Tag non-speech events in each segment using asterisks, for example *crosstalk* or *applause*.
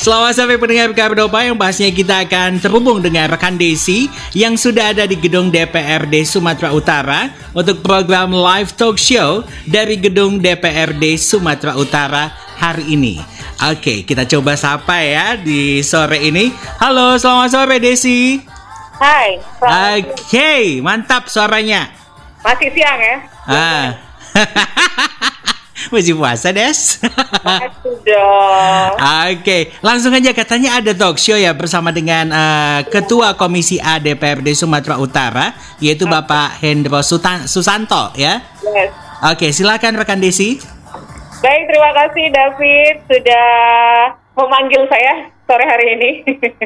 Selamat sampai pendengar Kardopa yang bahasnya kita akan terhubung dengan rekan Desi yang sudah ada di gedung DPRD Sumatera Utara untuk program live talk show dari gedung DPRD Sumatera Utara hari ini. Oke, kita coba sapa ya di sore ini. Halo, selamat sore Desi. Hai. Oke, mantap suaranya. Masih siang ya? Ah. *laughs* Masih puasa, Des? Sudah. Oke, langsung aja katanya ada talk show ya bersama dengan uh, Ketua Komisi A DPRD Sumatera Utara, yaitu Bapak Hendro Sutan Susanto ya. Yes. Oke, silakan rekan Desi. Baik, terima kasih David sudah memanggil saya sore hari ini.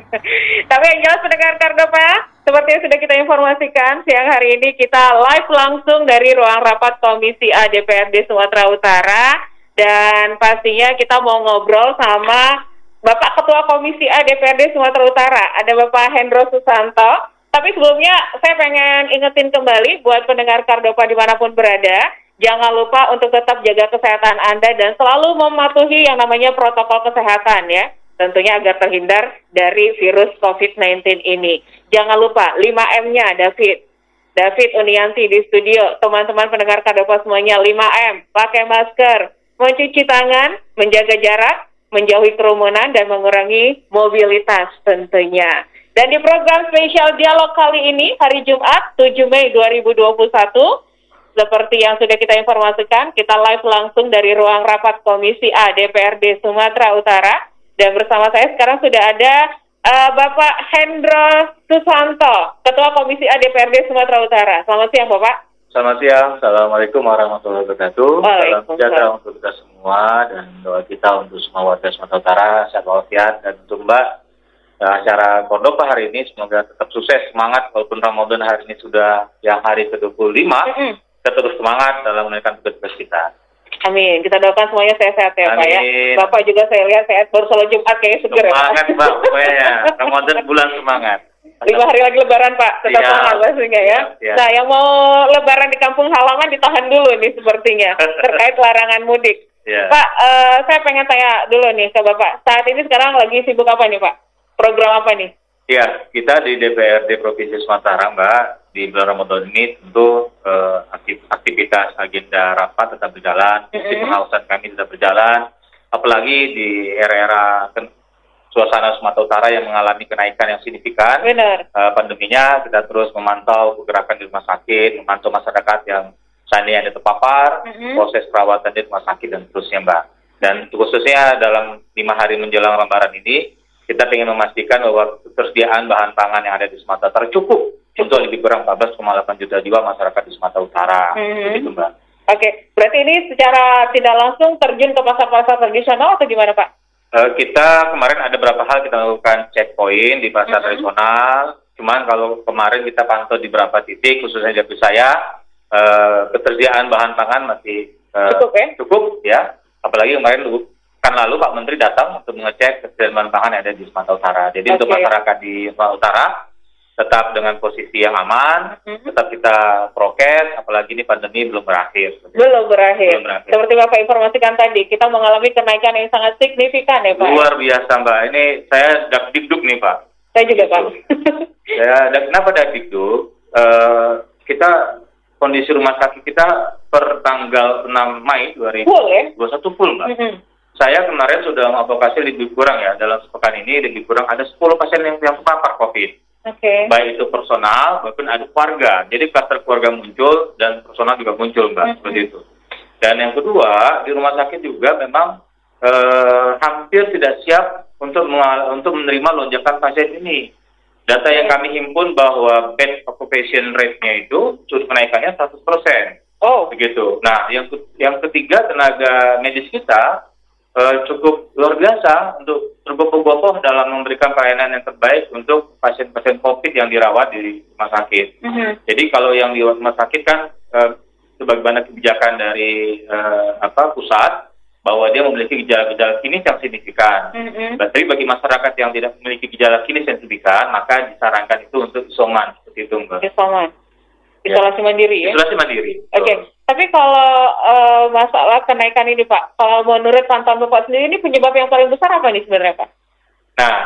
*laughs* Tapi yang jelas pendengar Kardopa, seperti yang sudah kita informasikan, siang hari ini kita live langsung dari ruang rapat Komisi A DPRD Sumatera Utara dan pastinya kita mau ngobrol sama Bapak Ketua Komisi A DPRD Sumatera Utara, ada Bapak Hendro Susanto. Tapi sebelumnya saya pengen ingetin kembali buat pendengar Kardopa di mana pun berada, jangan lupa untuk tetap jaga kesehatan Anda dan selalu mematuhi yang namanya protokol kesehatan ya tentunya agar terhindar dari virus COVID-19 ini. Jangan lupa 5M-nya David. David Unianti di studio, teman-teman pendengar Kadopa semuanya 5M, pakai masker, mencuci tangan, menjaga jarak, menjauhi kerumunan dan mengurangi mobilitas tentunya. Dan di program spesial dialog kali ini hari Jumat 7 Mei 2021 seperti yang sudah kita informasikan, kita live langsung dari ruang rapat Komisi A DPRD Sumatera Utara dan bersama saya sekarang sudah ada uh, Bapak Hendro Susanto, Ketua Komisi A DPRD Sumatera Utara. Selamat siang, Bapak. Selamat siang, Assalamualaikum warahmatullahi wabarakatuh. Salam sejahtera untuk kita semua dan doa kita untuk semua warga Sumatera Utara, sehat walafiat dan untuk Mbak uh, acara Kordopa hari ini semoga tetap sukses, semangat walaupun Ramadan hari ini sudah yang hari ke-25, mm -hmm. kita terus semangat dalam menunaikan tugas-tugas kita. Amin. Kita doakan semuanya sehat-sehat ya Pak ya. Bapak juga saya lihat sehat baru sholat Jumat kayaknya seger ya Semangat Pak, pokoknya. Ramadan bulan semangat. Lima hari lagi lebaran Pak, tetap ya. semangat pastinya ya. ya. Nah yang mau lebaran di kampung halaman ditahan dulu nih sepertinya *laughs* terkait larangan mudik. Ya. Pak, uh, saya pengen tanya dulu nih ke Bapak. Saat ini sekarang lagi sibuk apa nih Pak? Program apa nih? Ya, kita di DPRD Provinsi Sumatera, Mbak, di bulan Ramadan ini tentu uh, aktivitas agenda rapat tetap berjalan, mm -hmm. pengawasan kami tetap berjalan, apalagi di era-era suasana Sumatera Utara yang mengalami kenaikan yang signifikan. Benar. Uh, pandeminya kita terus memantau pergerakan di rumah sakit, memantau masyarakat yang ini ada terpapar, mm -hmm. proses perawatan di rumah sakit dan terusnya, Mbak. Dan khususnya dalam lima hari menjelang Lebaran ini, kita ingin memastikan bahwa ketersediaan bahan pangan yang ada di Sumatera Utara cukup. Untuk lebih kurang 14,8 juta jiwa masyarakat di Sumatera Utara. Mm-hmm. Begitu, Mbak. Oke, okay. berarti ini secara tidak langsung terjun ke pasar-pasar tradisional atau gimana, Pak? Uh, kita kemarin ada beberapa hal kita lakukan checkpoint di pasar mm-hmm. tradisional. Cuman kalau kemarin kita pantau di beberapa titik, khususnya di saya, uh, ketersediaan bahan pangan masih uh, cukup ya? Cukup ya. Apalagi kemarin kan lalu Pak Menteri datang untuk mengecek kesediaan pangan yang ada di Sumatera Utara. Jadi okay. untuk masyarakat di Sumatera Utara tetap dengan posisi yang aman, mm-hmm. tetap kita prokes, apalagi ini pandemi belum berakhir. Belum berakhir. belum berakhir. Seperti Bapak informasikan tadi, kita mengalami kenaikan yang sangat signifikan ya Pak. Luar biasa Mbak. Ini saya dak dikduk nih Pak. Saya juga Pak. ya, kenapa dak dikduk? Uh, kita kondisi rumah sakit kita per tanggal 6 Mei 2021 full, ya? full Mbak. Mm-hmm saya kemarin sudah mengadvokasi lebih kurang ya dalam sepekan ini lebih kurang ada 10 pasien yang yang terpapar COVID. Okay. Baik itu personal maupun ada keluarga. Jadi kluster keluarga muncul dan personal juga muncul mbak okay. seperti itu. Dan yang kedua di rumah sakit juga memang eh, hampir tidak siap untuk untuk menerima lonjakan pasien ini. Data yang kami himpun bahwa bed occupation rate-nya itu sudah kenaikannya 100%. Oh, begitu. Nah, yang yang ketiga tenaga medis kita uh, cukup luar biasa untuk tergopoh-gopoh dalam memberikan pelayanan yang terbaik untuk pasien-pasien COVID yang dirawat di rumah sakit. Mm -hmm. Jadi kalau yang di rumah sakit kan uh, sebagaimana kebijakan dari uh, apa pusat bahwa dia memiliki gejala-gejala klinis yang signifikan. Mm-hmm. Tapi bagi masyarakat yang tidak memiliki gejala klinis yang signifikan, maka disarankan itu untuk isoman seperti itu, Mbak. Isoman. Isolasi ya. mandiri ya? Isolasi mandiri. Oke. Okay. Tapi kalau uh, masalah kenaikan ini Pak, kalau menurut pantauan Bapak sendiri ini penyebab yang paling besar apa nih sebenarnya Pak? Nah,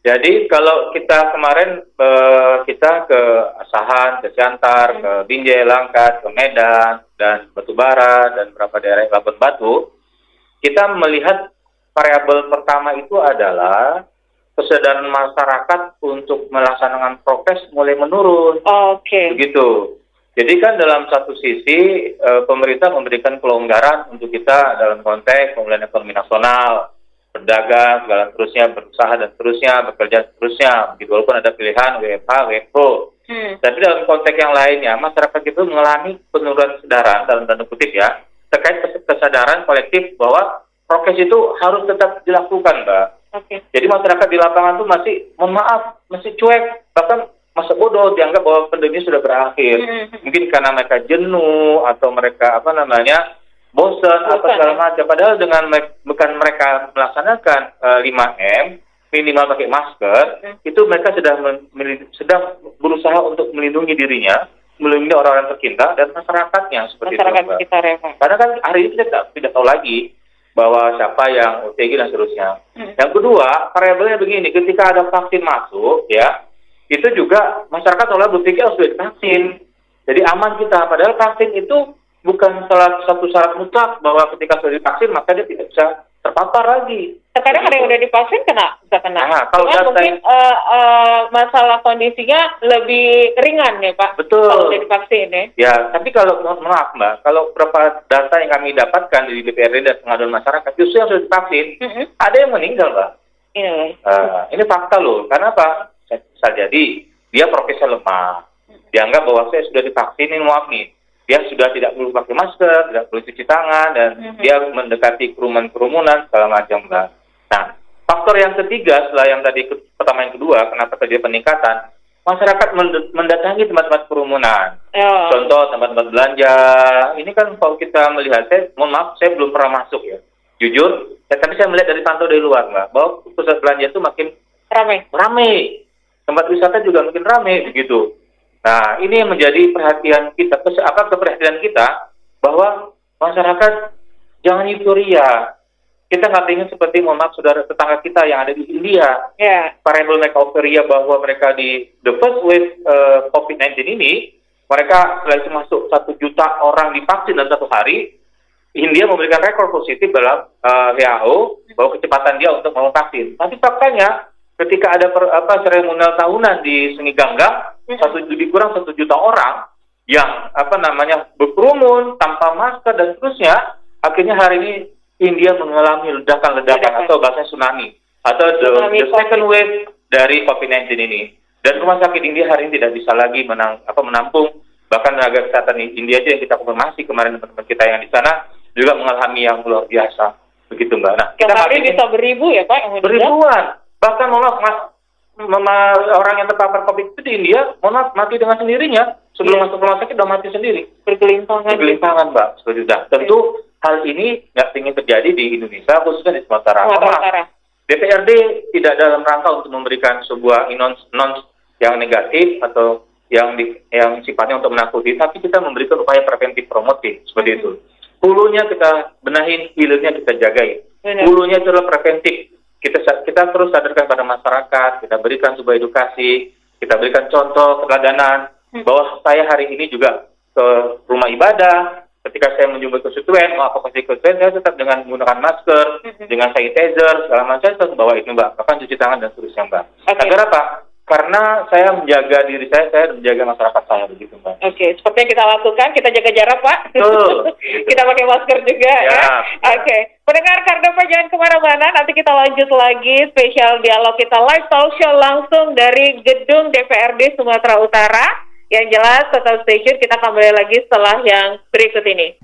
jadi kalau kita kemarin eh, kita ke Asahan, ke Siantar, ke Binjai, Langkat, ke Medan, dan Batubara, dan beberapa daerah Labuan Batu, kita melihat variabel pertama itu adalah kesadaran masyarakat untuk melaksanakan prokes mulai menurun. Oke. Begitu. Jadi kan dalam satu sisi eh, pemerintah memberikan kelonggaran untuk kita dalam konteks pemulihan ekonomi nasional, berdagang, segala terusnya, berusaha dan terusnya, bekerja terusnya. Begitu walaupun ada pilihan WFH, WFO. Hmm. Tapi dalam konteks yang lainnya, masyarakat itu mengalami penurunan kesadaran dalam tanda kutip ya, terkait kes- kesadaran kolektif bahwa prokes itu harus tetap dilakukan, Mbak. Oke. Jadi masyarakat di lapangan tuh masih, mohon maaf, masih cuek, bahkan masa bodoh dianggap bahwa pandemi sudah berakhir. Hmm. Mungkin karena mereka jenuh atau mereka apa namanya bosan Bosan, segala ya. macam. Padahal dengan me- bukan mereka melaksanakan eh, 5M minimal pakai masker, Hmm. itu mereka men- meli- sedang berusaha untuk melindungi dirinya, melindungi orang-orang tercinta dan masyarakatnya seperti Masyarakat itu. Mbak. sekitar ya. Karena kan hari ini kita tidak, tidak tahu lagi bahwa siapa yang OTG dan seterusnya. Hmm. Yang kedua, variabelnya begini, ketika ada vaksin masuk, ya, itu juga masyarakat seolah berpikir oh, sudah divaksin. Jadi aman kita. Padahal vaksin itu bukan salah satu syarat mutlak bahwa ketika sudah divaksin maka dia tidak bisa terpapar lagi. Terkadang ada yang udah divaksin kena, bisa kena. Nah, kalau data mungkin yang- eh, eh, masalah kondisinya lebih ringan ya Pak. Betul. Kalau udah divaksin ya. Ya, tapi kalau maaf Mbak, kalau beberapa data yang kami dapatkan di DPRD dan pengaduan masyarakat, justru yang sudah divaksin, Mm-mm. ada yang meninggal Mbak. Ini loh. Eh, ini fakta loh. Karena apa? Bisa jadi dia prokesnya lemah. Dianggap bahwa saya sudah divaksin, ini maaf nih. Dia sudah tidak perlu pakai masker, tidak perlu cuci tangan, dan Mhm. dia mendekati kerumunan-kerumunan segala macam mbak. Nah, faktor yang ketiga setelah yang tadi pertama yang kedua, kenapa terjadi peningkatan? Masyarakat mendatangi tempat-tempat kerumunan. Ya. Contoh tempat-tempat belanja. Ini kan kalau kita melihat, saya mohon maaf, saya belum pernah masuk ya. Jujur, ya, tapi saya melihat dari pantau dari luar mbak, bahwa pusat belanja itu makin Ramai. rame. Tempat wisata juga makin rame begitu. Nah, ini yang menjadi perhatian kita, apa keperhatian kita bahwa masyarakat jangan euforia. Kita nggak ingin seperti mohon maaf saudara tetangga kita yang ada di India. Ya. Variable mereka euforia bahwa mereka di the first wave eh, COVID-19 ini, mereka itu masuk satu juta orang divaksin dalam satu hari, India memberikan rekor positif dalam eh, WHO bahwa kecepatan dia untuk membangun vaksin. Tapi faktanya ketika ada per, apa seremonial tahunan di Seni Gangga, satu lebih kurang satu juta orang yang apa namanya berkerumun tanpa masker dan seterusnya, akhirnya hari ini India mengalami ledakan-ledakan Ledakan. atau bahasa tsunami atau the, Tsunami the second wave dari COVID-19 ini. Dan rumah sakit India hari ini tidak bisa lagi menang, apa, menampung bahkan tenaga kesehatan di India aja yang kita konfirmasi kemarin teman-teman kita yang di sana juga mengalami yang luar biasa begitu mbak. Nah kali ingin- bisa beribu ya Pak yang beribuan bahkan mohon maaf mas, orang yang terpapar COVID itu di India mohon maaf mati dengan sendirinya sebelum Iya. masuk rumah sakit udah mati sendiri Bergelimpangan. kegelimpangan mbak itu. Nah, tentu hal ini nggak ingin terjadi di Indonesia khususnya di Sumatera. Utara. DPRD tidak dalam rangka untuk memberikan sebuah non non yang negatif atau yang di, yang sifatnya untuk menakuti, tapi kita memberikan upaya preventif promotif seperti itu. Hulunya kita benahin, hilirnya kita jagain. Benar. Hulunya itu adalah preventif. Kita kita terus sadarkan pada masyarakat, kita berikan sebuah edukasi, kita berikan contoh keteladanan Hmm. bahwa saya hari ini juga ke rumah ibadah, ketika saya menjumpai konstituen, mau apa konstituen, saya tetap dengan menggunakan masker, Mhm. dengan sanitizer, segala macam, saya tetap bawa itu mbak, bahkan cuci tangan dan seterusnya mbak. Oke. Agar apa? Karena saya menjaga diri saya, saya menjaga masyarakat saya begitu mbak. Oke, seperti yang kita lakukan, kita jaga jarak, Pak. Betul. *laughs* kita pakai masker juga ya. Ya. Oke, pendengar Kardopa jangan ke mana-mana, nanti kita lanjut lagi spesial dialog kita live talk show langsung dari gedung DPRD Sumatera Utara. Yang jelas, tetap stay tune, kita kembali lagi setelah yang berikut ini.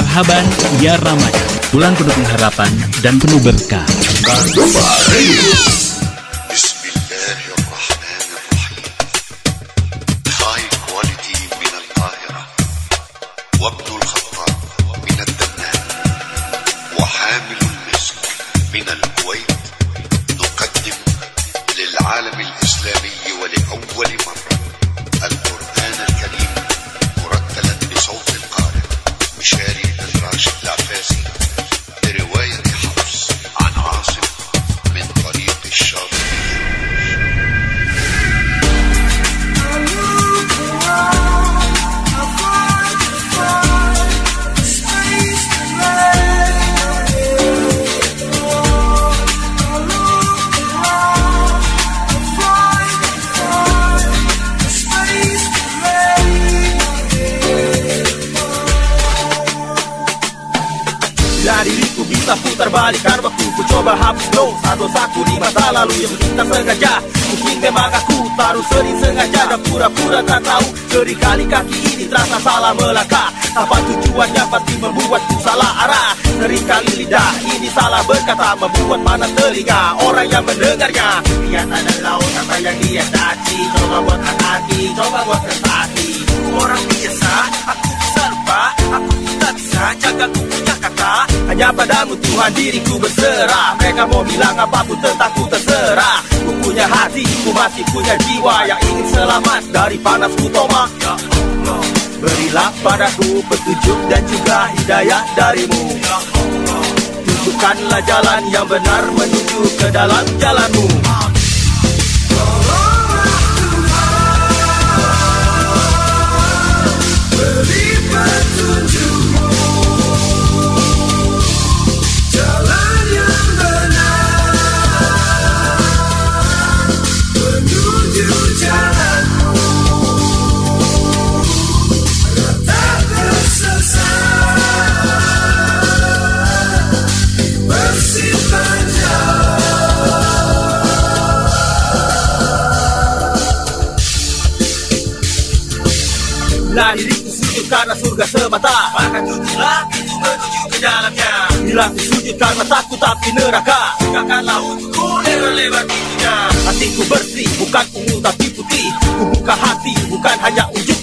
Marhaban Ya Ramadan, bulan penuh pengharapan dan penuh berkah. Pura-pura tak tahu. Seringkali kaki ini terasa salah melangkah Tanpa tujuannya? Pasti membuatku salah arah. Seringkali lidah ini salah berkata Membuat mana telinga orang yang mendengarnya. Lihat ada laut apa yang dia daci Coba buat hati, coba buat prestasi Orang biasa, aku bisa lupa. Aku tak bisa jaga ku punya kata Hanya padamu Tuhan diriku berserah. Mereka mau bilang apa pun tentangku terserah. Ku punya hati, ku masih punya jiwa Yang ingin selamat dari panas kutoma Ya Berilah padaku petunjuk dan juga hidayah darimu. Ya Tunjukkanlah jalan yang benar menuju ke dalam jalanmu. Bila karena surga semata. Maka tujuhlah pintu menuju ke dalamnya. Bila ku sujud karena takut tapi neraka. Bukakanlah untukku lebar-lebar pintunya Hatiku bersih bukan ungu tapi putih. Ku buka hati bukan hanya gigi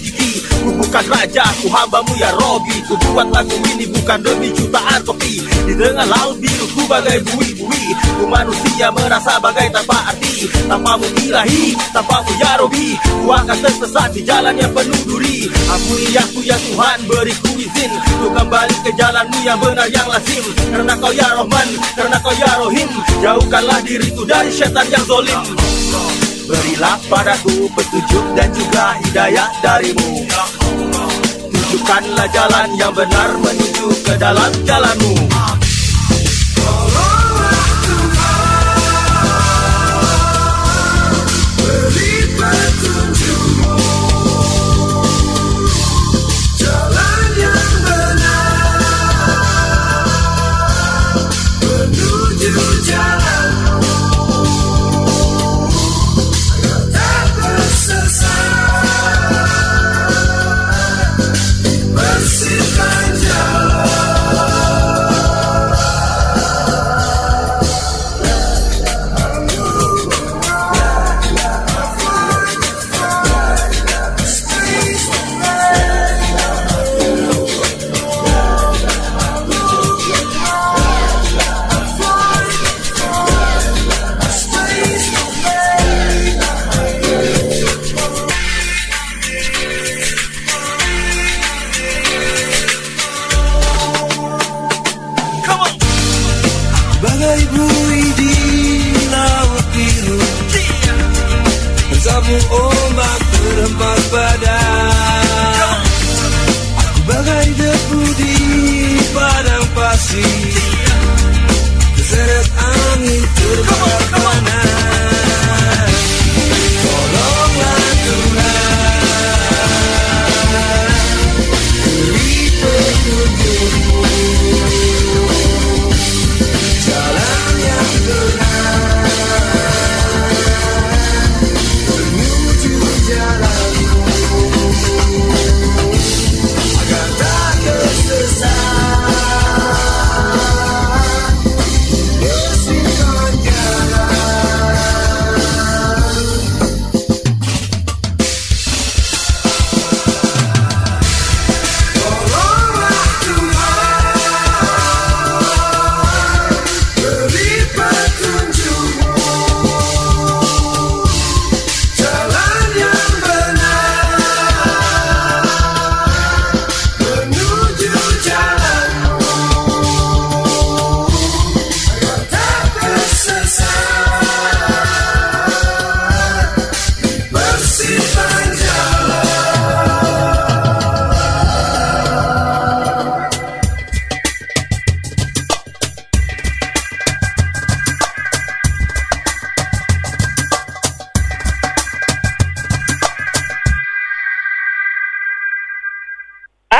Bukan raja, ku hambamu ya Robi. Ku buat lagu ini bukan demi jutaan kopi. Di tengah laut biru ku bagai bui-bui. Ku manusia merasa bagai tanpa arti. Tanpamu ilahi, tanpamu ya Robi. Ku akan tersesat di jalan yang penuh duri. Ampuni aku ya Tuhan beriku izin. Untuk kembali ke jalanmu yang benar yang lazim. Karena kau ya Rahman, karena kau ya Rohim. Jauhkanlah diriku dari setan yang zolim. Berilah padaku petunjuk dan juga hidayah darimu Tunjukkanlah jalan yang benar menuju ke dalam jalanmu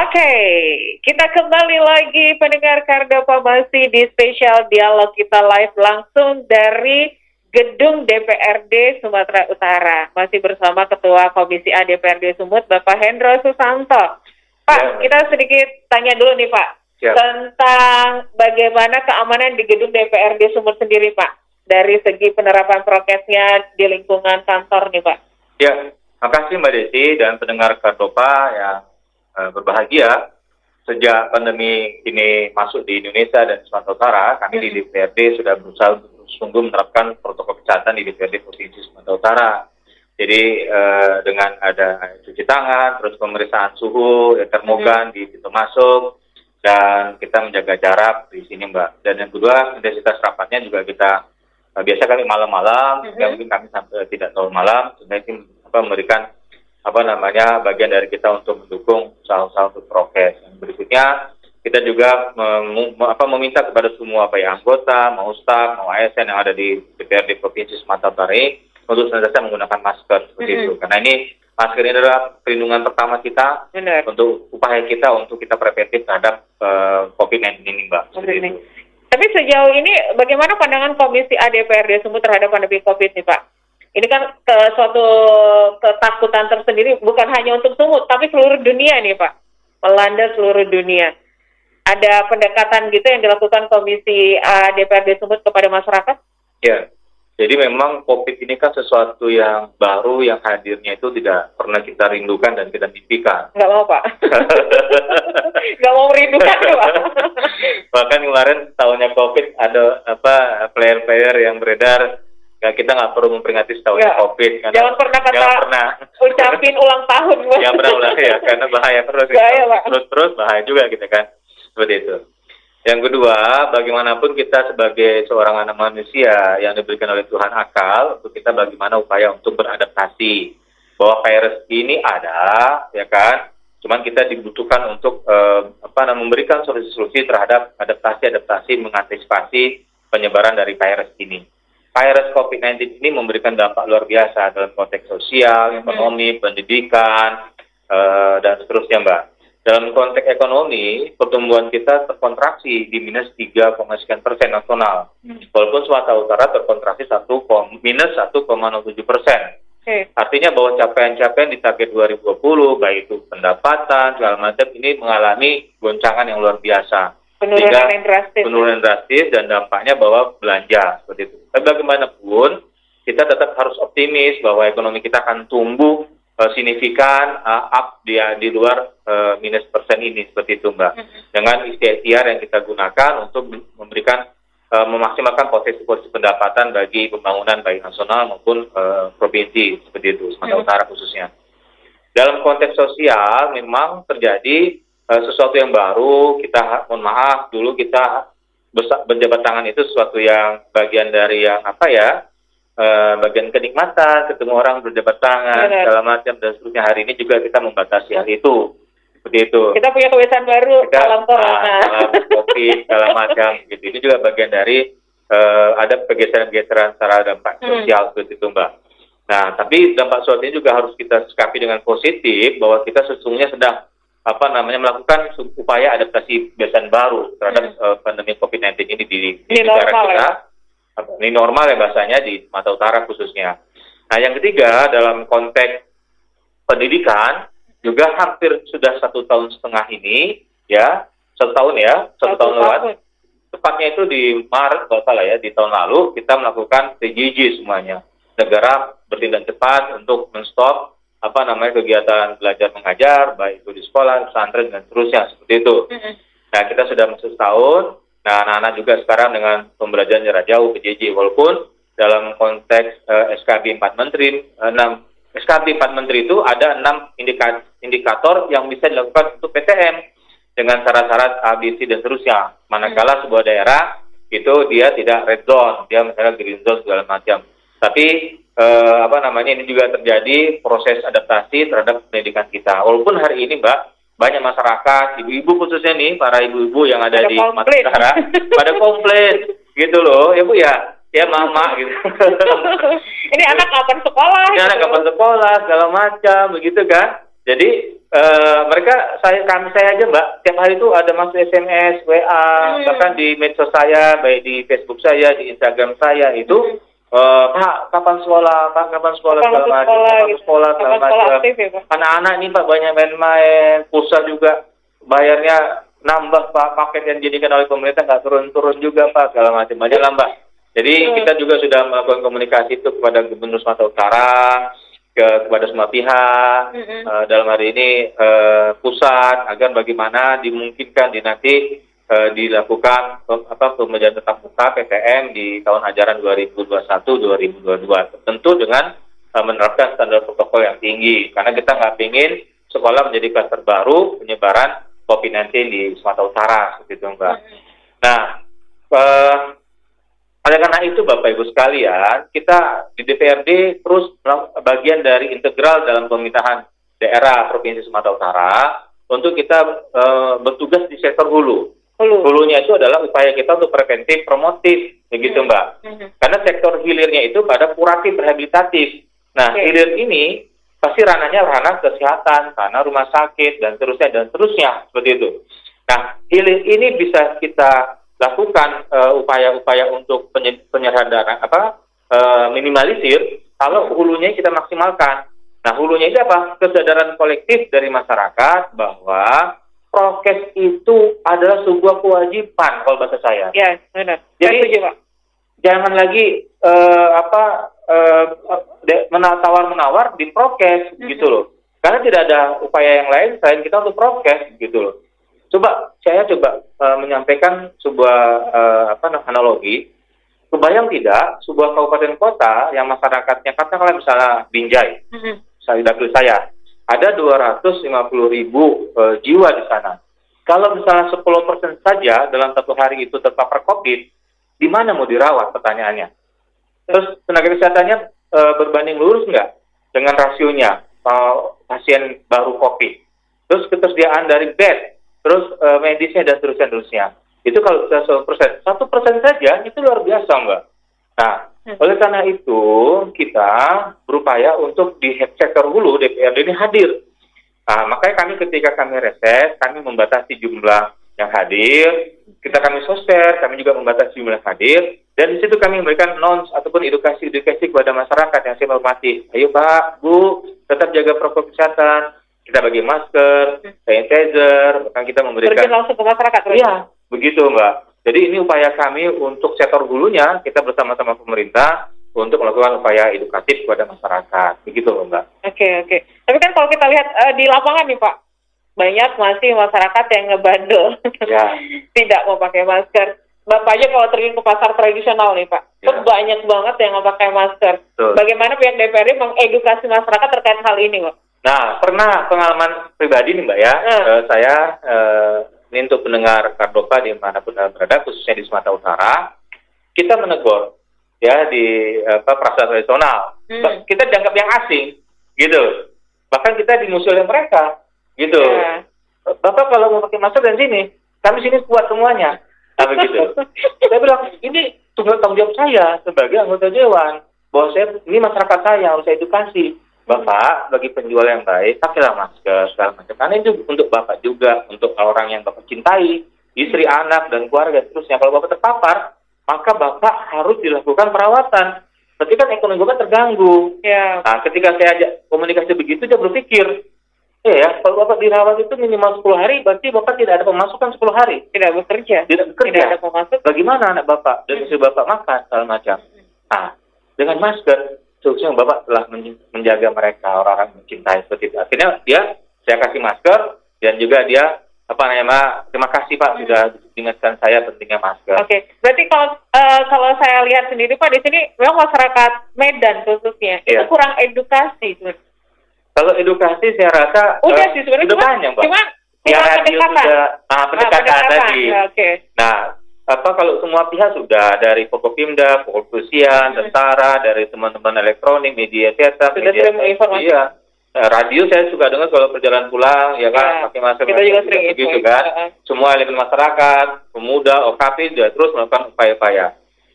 Oke, kita kembali lagi pendengar Kardopa masih di spesial dialog kita live langsung dari Gedung DPRD Sumatera Utara. Masih bersama Ketua Komisi A DPRD Sumut, Bapak Hendro Susanto. Pak, Ya. kita sedikit tanya dulu nih Pak, Siap. tentang bagaimana keamanan di Gedung DPRD Sumut sendiri Pak, dari segi penerapan prokesnya di lingkungan kantor nih Pak. Ya, makasih Mbak Desi dan pendengar Kardopa yang eh, berbahagia. Sejak pandemi ini masuk di Indonesia dan Sumatera Utara, kami di DPRD sudah berusaha untuk sungguh menerapkan protokol kesehatan di DPRD Provinsi Sumatera Utara. Jadi eh, dengan ada cuci tangan, terus pemeriksaan suhu, ya, termogan di pintu masuk, dan kita menjaga jarak di sini Mbak. Dan yang kedua, intensitas rapatnya juga kita eh, biasa kali malam-malam, ya mungkin kami sampai tidak terlalu malam, sehingga itu apa, memberikan apa namanya bagian dari kita untuk mendukung usaha-usaha untuk prokes. Yang berikutnya kita juga mem- apa, meminta kepada semua baik anggota, mau staf, mau ASN yang ada di DPRD Provinsi Sumatera Utara untuk senantiasa menggunakan masker seperti Mhm. itu. Karena ini masker ini adalah perlindungan pertama kita Benar. untuk upaya kita untuk kita preventif terhadap eh, COVID-19 ini, Mbak. Tapi sejauh ini bagaimana pandangan Komisi A DPRD Sumut terhadap pandemi COVID nih Pak? Ini kan ke suatu ketakutan tersendiri bukan hanya untuk Sumut tapi seluruh dunia nih Pak. Melanda seluruh dunia. Ada pendekatan gitu yang dilakukan Komisi A DPRD Sumut kepada masyarakat? Ya, jadi memang COVID ini kan sesuatu yang baru yang hadirnya itu tidak pernah kita rindukan dan kita mimpikan. Nggak mau Pak. *laughs* Nggak mau merindukan ya, Pak. Bahkan kemarin tahunnya COVID ada apa player-player yang beredar ya kita nggak perlu memperingati setahunnya Ya. COVID karena Jangan pernah kata jangan pernah ucapin ulang tahun. Jangan pernah ulang ya karena bahaya terus Bahaya, Pak. terus terus bahaya juga gitu kan seperti itu. Yang kedua, bagaimanapun kita sebagai seorang anak manusia yang diberikan oleh Tuhan akal, untuk kita bagaimana upaya untuk beradaptasi. Bahwa virus ini ada, ya kan? Cuman kita dibutuhkan untuk eh, apa namanya memberikan solusi-solusi terhadap adaptasi-adaptasi mengantisipasi penyebaran dari virus ini. Virus COVID-19 ini memberikan dampak luar biasa dalam konteks sosial, ekonomi, pendidikan, eh, dan seterusnya, Mbak. Dalam konteks ekonomi, pertumbuhan kita terkontraksi di minus 3, sekian persen nasional. Walaupun Sumatera Utara terkontraksi 1, minus 1,07 persen. Oke. Artinya bahwa capaian-capaian di target 2020, baik itu pendapatan, segala macam, ini mengalami goncangan yang luar biasa. Penurunan Sehingga yang drastis. Penurunan drastis dan dampaknya bahwa belanja, seperti itu. Tapi bagaimanapun, kita tetap harus optimis bahwa ekonomi kita akan tumbuh eh, signifikan eh, up di, di luar eh, minus persen ini, seperti itu Mbak. Dengan ikhtiar yang kita gunakan untuk memberikan eh, memaksimalkan potensi-potensi pendapatan bagi pembangunan baik nasional maupun eh, provinsi seperti itu Sumatera. Utara khususnya. Dalam konteks sosial memang terjadi eh, sesuatu yang baru. Kita mohon maaf dulu kita berjabat tangan itu sesuatu yang bagian dari yang apa ya? eh, bagian kenikmatan, ketemu orang berjabat tangan, Benar. segala macam dan seterusnya. Hari ini juga kita membatasi hal itu. Seperti itu Kita punya kebiasaan baru kita dalam corona. ah, dalam covid segala *laughs* macam gitu ini juga bagian dari eh, ada pergeseran-pergeseran secara dampak Hmm. sosial seperti itu mbak nah tapi dampak sosial ini juga harus kita sikapi dengan positif bahwa kita sesungguhnya sedang apa namanya melakukan upaya adaptasi kebiasaan baru terhadap eh, pandemi covid-19 ini di, di Hmm. Ini negara normal kita. ya? Ini normal ya bahasanya di Sumatera Utara khususnya. Nah yang ketiga dalam konteks pendidikan juga hampir sudah satu tahun setengah ini ya satu tahun ya satu, tahun lewat. tepatnya itu di Maret kalau salah ya di tahun lalu kita melakukan PJJ semuanya. Negara bertindak cepat untuk menstop apa namanya kegiatan belajar mengajar baik itu di sekolah pesantren dan seterusnya seperti itu. Nah, kita sudah masuk setahun. Nah, anak-anak juga sekarang dengan pembelajaran jarak jauh PJJ walaupun dalam konteks eh, SKB 4 Menteri, eh, 6 SKB 4 Menteri itu ada 6 indika- indikator yang bisa dilakukan untuk PTM dengan syarat-syarat ABC dan seterusnya. Manakala sebuah daerah itu dia tidak red zone, dia misalnya green zone segala macam. Tapi eh, apa namanya ini juga terjadi proses adaptasi terhadap pendidikan kita. Walaupun hari ini, Mbak, banyak masyarakat, ibu-ibu khususnya nih, para ibu-ibu yang ada Pada di Utara, pada komplain gitu loh, ya Bu ya, ya mama gitu. *laughs* Ini anak kapan sekolah? Ini anak gitu. kapan sekolah segala macam begitu kan. Jadi eh, mereka saya kami saya aja mbak tiap hari itu ada masuk SMS WA Hmm. bahkan di medsos saya baik di Facebook saya di Instagram saya itu eh, Pak kapan sekolah? Pak kapan sekolah Kapan segala macam? sekolah kapan gitu. sekolah segala Kapan sekolah macam? ya, anak-anak ini Pak banyak main-main. Pulsa juga bayarnya nambah Pak. Paket yang dijadikan oleh pemerintah nggak turun-turun juga Pak segala macam. Banyak lah Mbak. Jadi Hmm. kita juga sudah melakukan komunikasi itu kepada Gubernur Sumatera Utara ke kepada semua pihak. Mm-mm. eh, dalam hari ini eh, pusat agar bagaimana dimungkinkan di nanti eh, dilakukan apa pembelajaran tetap muka PTM di tahun ajaran 2021-2022 tentu dengan eh, menerapkan standar protokol yang tinggi karena kita nggak ingin sekolah menjadi klaster baru penyebaran COVID-19 di Sumatera Utara seperti itu Mbak. Nah, eh, oleh karena itu Bapak Ibu sekalian, kita di DPRD terus bagian dari integral dalam pemerintahan daerah Provinsi Sumatera Utara untuk kita eh, bertugas di sektor hulu. Hulu. Hulunya itu adalah upaya kita untuk preventif, promotif, begitu Mbak. Mhm. Karena sektor hilirnya itu pada kuratif, rehabilitatif. Nah, Oke. hilir ini pasti ranahnya ranah kesehatan, ranah rumah sakit, dan terusnya, dan terusnya, seperti itu. Nah, hilir ini bisa kita lakukan eh, upaya-upaya untuk penye- penyerahan apa eh, minimalisir kalau hulunya kita maksimalkan. Nah, hulunya itu apa? Kesadaran kolektif dari masyarakat bahwa prokes itu adalah sebuah kewajiban kalau bahasa saya Ya, benar. Jadi- setuju, Pak. jangan lagi eh, apa eh, de- mena- tawar-menawar di prokes gitu loh. Karena tidak ada upaya yang lain selain kita untuk prokes gitu loh. Coba saya coba eh, menyampaikan sebuah eh, apa analogi. Kebayang tidak sebuah kabupaten kota yang masyarakatnya katakanlah misalnya Binjai, Mhm. saya dapil saya, ada 250 ribu eh, jiwa di sana. Kalau misalnya 10% saja dalam satu hari itu terpapar COVID, di mana mau dirawat pertanyaannya? Terus tenaga kesehatannya eh, berbanding lurus nggak dengan rasionya eh, pasien baru COVID? Terus ketersediaan dari bed, terus eh, medisnya dan seterusnya, terusnya. Itu kalau bisa 100%, satu persen saja itu luar biasa mbak. Nah, oleh karena itu kita berupaya untuk di sektor hulu DPRD ini hadir. Nah, makanya kami ketika kami reses, kami membatasi jumlah yang hadir, kita kami sosper, kami juga membatasi jumlah yang hadir, dan di situ kami memberikan nons ataupun edukasi-edukasi kepada masyarakat yang saya hormati. Ayo Pak, Bu, tetap jaga protokol kesehatan, kita bagi masker, sanitizer, bahkan kita Terjun memberikan langsung ke masyarakat. Iya, begitu Mbak. Jadi ini upaya kami untuk sektor hulunya, kita bersama-sama pemerintah untuk melakukan upaya edukatif kepada masyarakat. Begitu Mbak. Oke, oke. Tapi kan kalau kita lihat eh, di lapangan nih, Pak, banyak masih masyarakat yang ngebandel. Ya. *laughs* Tidak mau pakai masker. Bapak aja kalau terjun ke pasar tradisional nih, Pak, Ya. banyak banget yang nggak pakai masker. Betul. Bagaimana pihak DPRD mengedukasi masyarakat terkait hal ini, Pak? Nah, pernah pengalaman pribadi nih Mbak ya, Hmm. Eh, saya eh, ini untuk pendengar Kardopa di mana pun Anda berada, khususnya di Sumatera Utara, kita menegur ya di apa pasar tradisional. Hmm. Kita dianggap yang asing, gitu. Bahkan kita dimusuhi oleh mereka, gitu. Ya. Bapak kalau mau pakai masker dan sini, kami sini kuat semuanya. Nah, begitu. *laughs* saya bilang, ini tunggal tanggung jawab saya sebagai anggota dewan. Bahwa saya, ini masyarakat saya harus saya edukasi. Bapak, bagi penjual yang baik, pakailah masker, segala macam. Karena itu untuk Bapak juga, untuk orang yang Bapak cintai, istri, anak, dan keluarga. Terusnya, kalau Bapak terpapar, maka Bapak harus dilakukan perawatan. Berarti kan ekonomi Bapak terganggu. Ya. Nah, ketika saya ajak komunikasi begitu, dia berpikir, eh ya, kalau Bapak dirawat itu minimal 10 hari, berarti Bapak tidak ada pemasukan 10 hari. Tidak bekerja. Tidak bekerja. Tidak ada pemasukan. Bagaimana anak Bapak dan istri Bapak makan, segala macam. Nah, dengan masker, seharusnya Bapak telah men- menjaga mereka, orang-orang yang mencintai seperti itu. Akhirnya dia, saya kasih masker, dan juga dia, apa namanya, terima kasih Pak, sudah diingatkan saya pentingnya masker. Oke, berarti kalau eh, kalau saya lihat sendiri Pak di sini memang masyarakat Medan khususnya itu Iya. kurang edukasi. sebenarnya. Kalau edukasi saya rasa Udah eh, sih sebenarnya sudah cuma, banyak, Pak. cuma Ya, pendekatan. sudah, ah, Ah, pendekatan tadi. Ya, Oke. Nah, apa kalau semua pihak sudah dari Pokopimda, Kepolisian, tentara, dari teman-teman elektronik, media cetak, Sudah media sering menginformasikan. iya. Eh, radio saya suka dengar kalau perjalanan pulang, ya kan, Ya, pakai masker. kita juga masker, sering begitu info. kan. Heeh. Semua elemen masyarakat, pemuda, OKP juga terus melakukan upaya-upaya.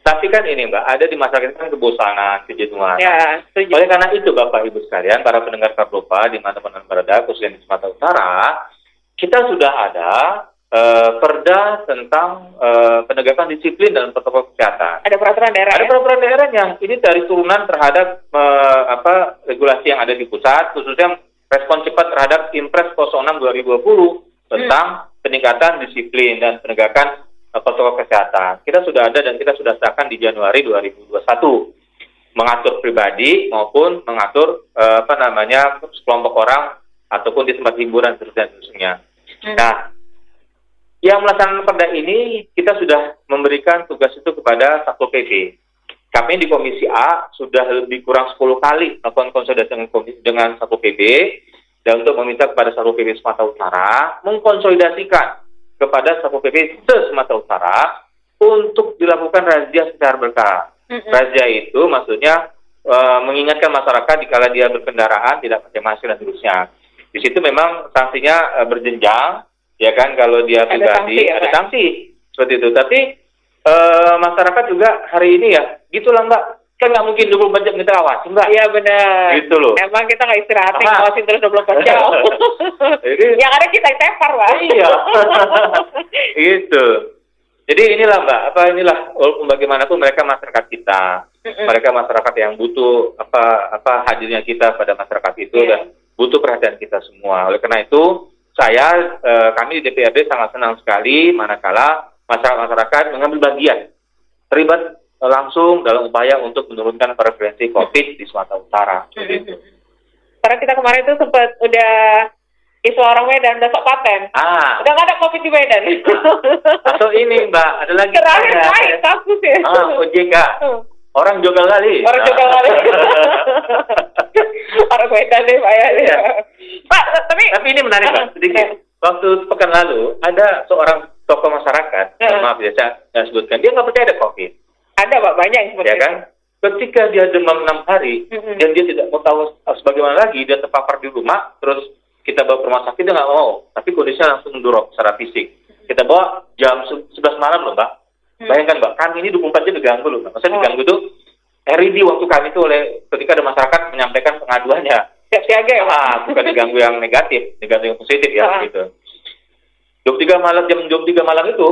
Tapi kan ini Mbak, ada di masyarakat kan kebosanan, kejenuhan. Ya, setuju. Oleh karena itu Bapak Ibu sekalian, para pendengar Kardopa di mana-mana berada, khususnya di Sumatera Utara, kita sudah ada eh, perda tentang eh, penegakan disiplin dalam protokol kesehatan. Ada peraturan daerah Ada ya? peraturan daerahnya. Ini dari turunan terhadap eh, apa regulasi yang ada di pusat, khususnya respon cepat terhadap Impres 06 2020 tentang peningkatan disiplin dan penegakan eh, protokol kesehatan. Kita sudah ada dan kita sudah sahkan di Januari 2021 mengatur pribadi maupun mengatur eh, apa namanya sekelompok orang ataupun di tempat hiburan dan seterusnya. Hmm. Nah, yang melaksanakan perda ini kita sudah memberikan tugas itu kepada Satpol PP. Kami di Komisi A sudah lebih kurang 10 kali melakukan konsolidasi dengan, komisi, dengan Satpol PP dan untuk meminta kepada Satpol PP Sumatera Utara mengkonsolidasikan kepada Satpol PP se Sumatera Utara untuk dilakukan razia secara berkala. Mm-mm. Razia itu maksudnya eh, mengingatkan masyarakat dikala dia berkendaraan tidak pakai masker dan seterusnya. Di situ memang sanksinya eh, berjenjang, ya kan kalau dia Ada pribadi sanksi ya, ada sanksi seperti itu. Tapi eh, masyarakat juga hari ini ya, gitulah Mbak, kan nggak mungkin 24 jam kita awasi Mbak. Iya benar. Gitu loh. Emang kita nggak istirahat, Aha. ngawasin terus 24 jam. *laughs* Jadi- *laughs* yang ada kita yang tepar, Pak. Iya. *laughs* gitu. Jadi inilah Mbak, apa inilah walaupun bagaimanapun mereka masyarakat kita, Mm-mm. mereka masyarakat yang butuh apa apa hadirnya kita pada masyarakat itu Iya. dan butuh perhatian kita semua. Oleh karena itu saya eh, kami di DPRD sangat senang sekali manakala masyarakat masyarakat mengambil bagian terlibat eh, langsung dalam upaya untuk menurunkan prevalensi COVID di Sumatera Utara. Karena kita kemarin itu sempat udah isu orang Medan udah sok paten. Ah, Udah nggak ada COVID di Medan. atau ini Mbak, ada lagi Terakhir naik kasus ya. Ah, OJK. Orang jogal kali. Orang juga kali. *laughs* orang Medan nih Pak ya. Iya. Pak, tapi Tapi ini menarik Pak, sedikit. Waktu pekan lalu ada seorang tokoh masyarakat, Ah. maaf ya saya saya sebutkan, dia nggak percaya ada COVID, ada Pak banyak yang seperti ya kan? Ketika dia demam enam hari Mm-mm. dan dia tidak mau tahu harus bagaimana lagi, dia terpapar di rumah, terus kita bawa ke rumah sakit dia nggak mau, tapi kondisinya langsung drop secara fisik. Kita bawa jam se- 11 malam loh Mbak. Hmm. Bayangkan Mbak, kami ini 24 jam diganggu loh. Maksudnya Oh. diganggu itu RID waktu kami itu oleh ketika ada masyarakat menyampaikan pengaduannya. siap siaga ya Pak. Ah, bukan diganggu yang negatif, diganggu yang positif ya Ah. gitu. Jam 3 malam jam jam 3 malam itu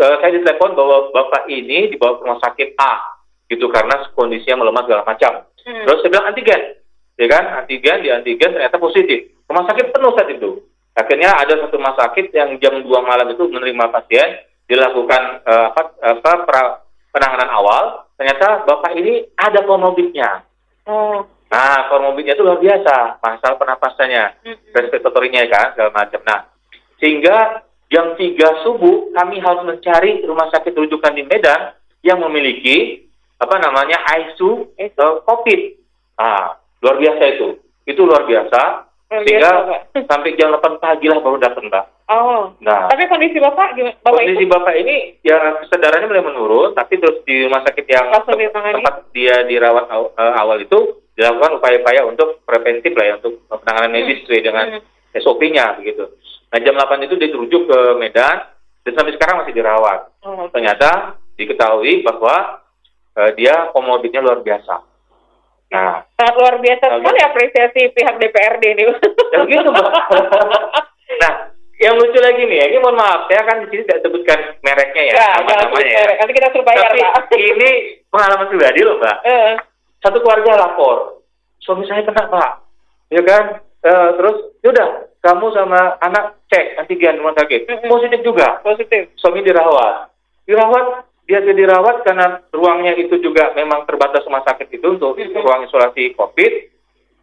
eh, saya ditelepon bahwa bapak ini dibawa ke rumah sakit A gitu karena kondisinya melemah segala macam. Hmm. Terus saya bilang antigen, ya kan? Antigen di antigen ternyata positif. Rumah sakit penuh saat itu. Akhirnya ada satu rumah sakit yang jam 2 malam itu menerima pasien, dilakukan eh, apa, apa pra- penanganan awal. Ternyata bapak ini ada komorbidnya. Oh. Nah, komorbidnya itu luar biasa, masalah pernapasannya, Mm-mm. respiratorinya kan, segala macam. Nah, sehingga jam 3 subuh kami harus mencari rumah sakit rujukan di Medan yang memiliki apa namanya ICU eh, COVID. Ah, luar biasa itu. Itu luar biasa. Luar Sehingga biasa, sampai jam 8 pagi lah baru datang, Mbak. Oh. Nah, Tapi kondisi Bapak gimana? Bapak kondisi itu bapak ini ya kesadarannya mulai menurun, tapi terus di rumah sakit yang tempat dia dirawat aw- eh, awal itu dilakukan upaya-upaya untuk preventif lah ya untuk penanganan medis sesuai dengan Hmm. SOP-nya begitu. Nah jam 8 itu dia dirujuk ke Medan dan sampai sekarang masih dirawat. Oke. Ternyata diketahui bahwa eh, dia komorbidnya luar biasa. Nah, sangat luar biasa sekali apresiasi pihak DPRD ini. ya begitu *laughs* nah, yang lucu lagi nih, ya, ini mohon maaf, saya kan di sini tidak sebutkan mereknya ya, Ya, nama jangan sebut namanya ya. merek. Nanti kita suruh bayar, Tapi Pak. *laughs* ini pengalaman pribadi loh, Mbak. Eh, Satu keluarga lapor, suami saya kena, Pak. Ya kan? Eh, terus, yaudah, kamu sama anak cek antigen rumah sakit. Positif juga. positif. Suami dirawat. Dirawat, dia jadi dirawat karena ruangnya itu juga memang terbatas rumah sakit itu untuk Mm-mm. ruang isolasi COVID.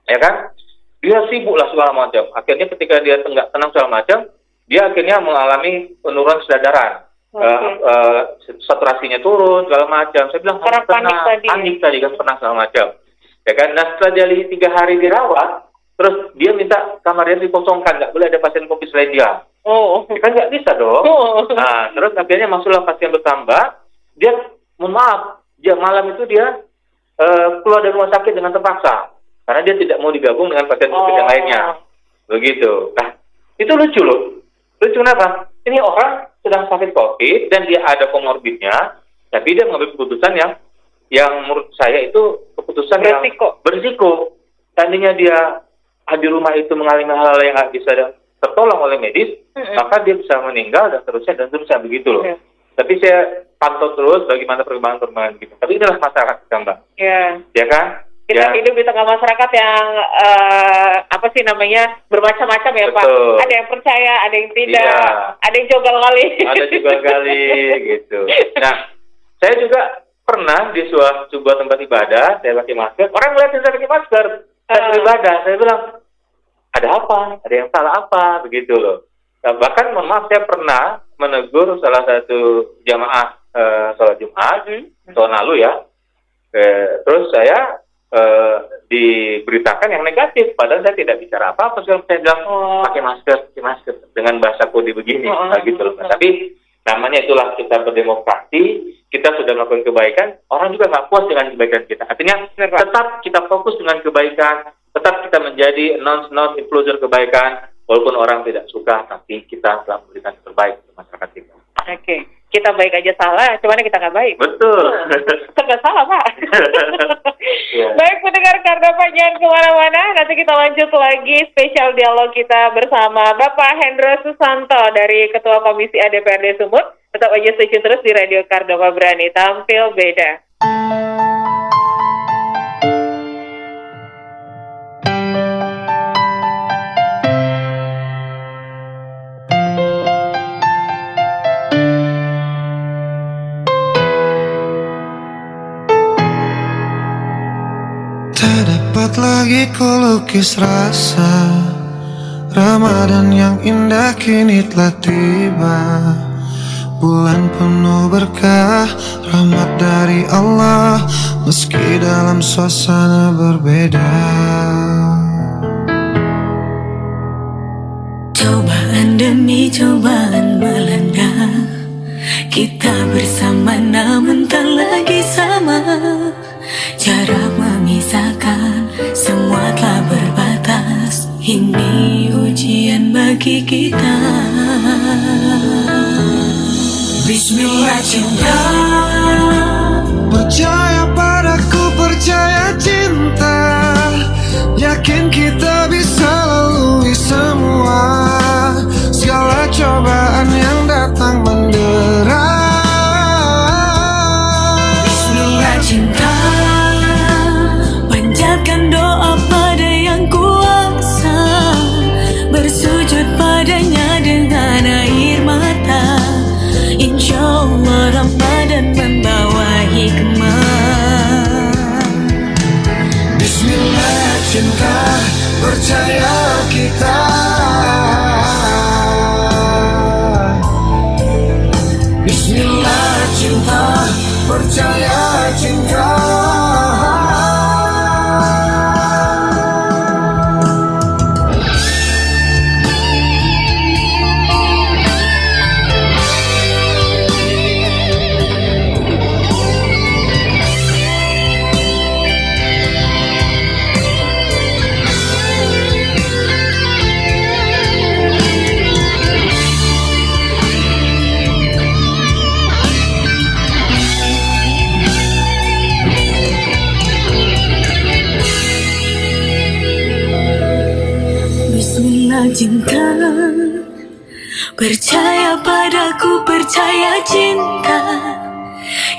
Ya kan? Dia sibuk lah segala macam. Akhirnya ketika dia tenggak tenang segala macam, dia akhirnya mengalami penurunan kesadaran. Oke. Eh, eh, saturasinya turun segala macam. Saya bilang Karena "Kamu panik pernah- tadi." panik tadi kan pernah segala macam. Ya kan? Nah setelah dia tiga hari dirawat, terus dia minta kamarnya dikosongkan, nggak boleh ada pasien COVID selain dia. Oh. Ya kan nggak bisa dong. Oh. Nah, terus akhirnya masuklah pasien bertambah. Dia, mohon maaf, dia malam itu dia eh, keluar dari rumah sakit dengan terpaksa karena dia tidak mau digabung dengan pasien COVID yang Oh. lainnya. Begitu. Nah, itu lucu loh. Lucu kenapa? Ini orang sedang sakit COVID dan dia ada komorbidnya, tapi dia mengambil keputusan yang yang menurut saya itu keputusan Berisiko. yang berisiko. Tandanya dia di rumah itu mengalami hal-hal yang nggak bisa tertolong oleh medis, Mm-mm. maka dia bisa meninggal dan seterusnya dan seterusnya begitu loh. Iya. Tapi saya pantau terus bagaimana perkembangan-perkembangan gitu. Tapi inilah masyarakat kita mbak, Ya. ya kan? Kita ya. hidup di tengah masyarakat yang eh, apa sih namanya bermacam-macam ya Pak. Betul. Ada yang percaya, ada yang tidak, Iya. ada yang jogal kali. ada juga kali *laughs* gitu. Nah, saya juga pernah di sebuah, sebuah tempat ibadah, saya pakai masker, orang ngeliatin saya pakai masker, saya Ah. beribadah, saya bilang, ada apa? Ada yang salah apa? Begitu loh. Nah, bahkan mohon maaf, saya pernah menegur salah satu jamaah eh, sholat Jumat, Hmm. tahun lalu ya. Eh, terus saya eh, diberitakan yang negatif, padahal saya tidak bicara apa-apa. Saya bilang, Oh. pakai masker, pakai masker, dengan bahasa kode begini, Oh. nah, gitu loh. Nah, tapi namanya itulah kita berdemokrasi, kita sudah melakukan kebaikan, orang juga nggak puas dengan kebaikan kita. Artinya tetap kita fokus dengan kebaikan, tetap kita menjadi non-non influencer kebaikan, walaupun orang tidak suka, tapi kita telah memberikan yang terbaik untuk masyarakat kita. Oke, kita baik aja salah, cuman kita nggak baik. Betul. Serba salah Pak. *laughs* Iya. Baik pendengar Kardopa jangan ke mana-mana, nanti kita lanjut lagi spesial dialog kita bersama Bapak Hendro Susanto dari Ketua Komisi ADPRD Sumut. Tetap aja stay terus di Radio Kardopa Berani, tampil beda. Dapat lagi ku lukis rasa. Ramadan yang indah kini telah tiba. Bulan penuh berkah Rahmat dari Allah. Meski dalam suasana berbeda. Cobaan demi cobaan melanda. Kita bersama namun tak lagi sama. Jarak Semua telah berbatas. Ini ujian bagi kita. Bismillah cinta Percaya padaku, percaya cinta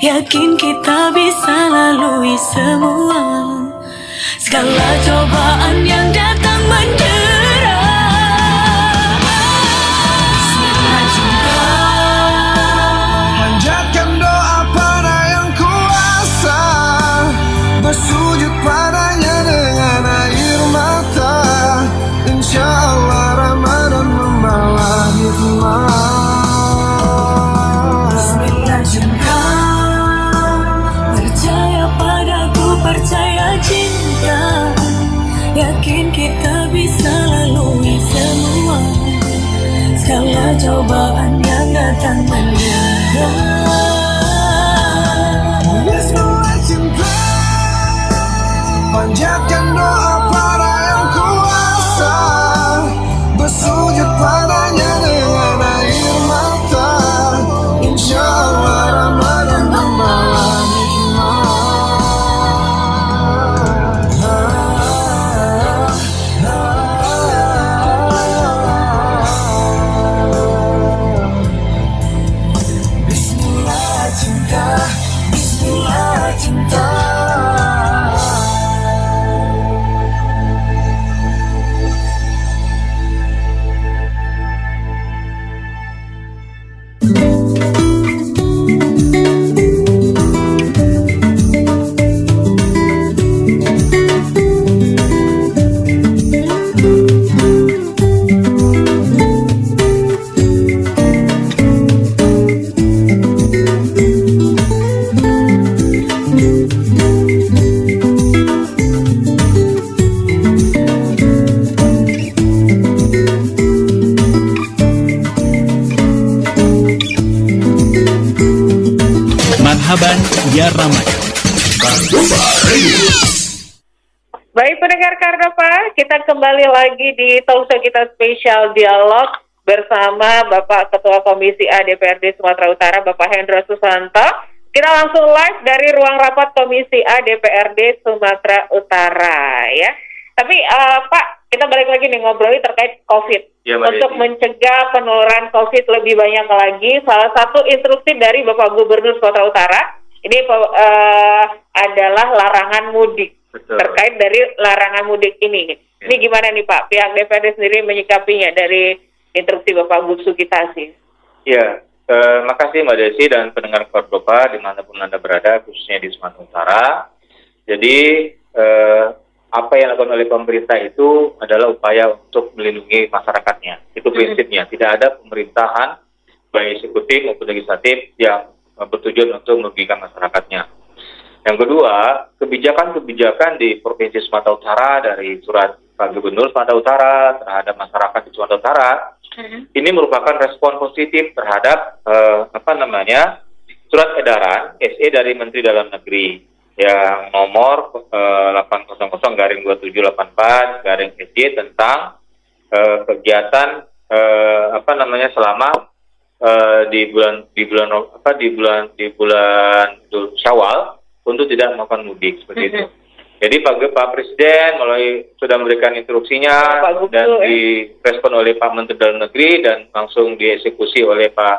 Yakin kita bisa lalui semua Segala cobaan yang datang Segala cobaan yang datang mendera kembali lagi di talkshow kita spesial dialog bersama Bapak Ketua Komisi A DPRD Sumatera Utara, Bapak Hendra Susanto. Kita langsung live dari ruang rapat Komisi A DPRD Sumatera Utara ya. Tapi eh, Pak, kita balik lagi nih ngobrolin terkait COVID. Ya, Mbak Untuk Desi. mencegah penularan COVID lebih banyak lagi, salah satu instruksi dari Bapak Gubernur Sumatera Utara ini eh, adalah larangan mudik Betul. terkait dari larangan mudik ini. Ini gimana nih Pak? Pihak DPRD sendiri menyikapinya dari instruksi Bapak Gubsu Kitasi. Ya, eh, makasih Mbak Desi dan pendengar Kordopa di mana pun Anda berada, khususnya di Sumatera Utara. Jadi, eh, apa yang dilakukan oleh pemerintah itu adalah upaya untuk melindungi masyarakatnya. Itu prinsipnya. Tidak ada pemerintahan, baik eksekutif maupun legislatif, yang bertujuan untuk merugikan masyarakatnya. Yang kedua, kebijakan-kebijakan di Provinsi Sumatera Utara dari surat Pak Gubernur Sumatera Utara terhadap masyarakat di Sumatera Utara ini merupakan respon positif terhadap eh, apa namanya surat edaran SE dari Menteri Dalam Negeri yang nomor eh, 800 garing 2784 garing SY tentang eh, kegiatan eh, apa namanya selama eh, di bulan di bulan apa di bulan di bulan Syawal untuk tidak melakukan mudik seperti itu. Jadi Pak Pak Presiden melalui sudah memberikan instruksinya Pak Gubernur, dan ya. direspon oleh Pak Menteri Dalam Negeri dan langsung dieksekusi oleh Pak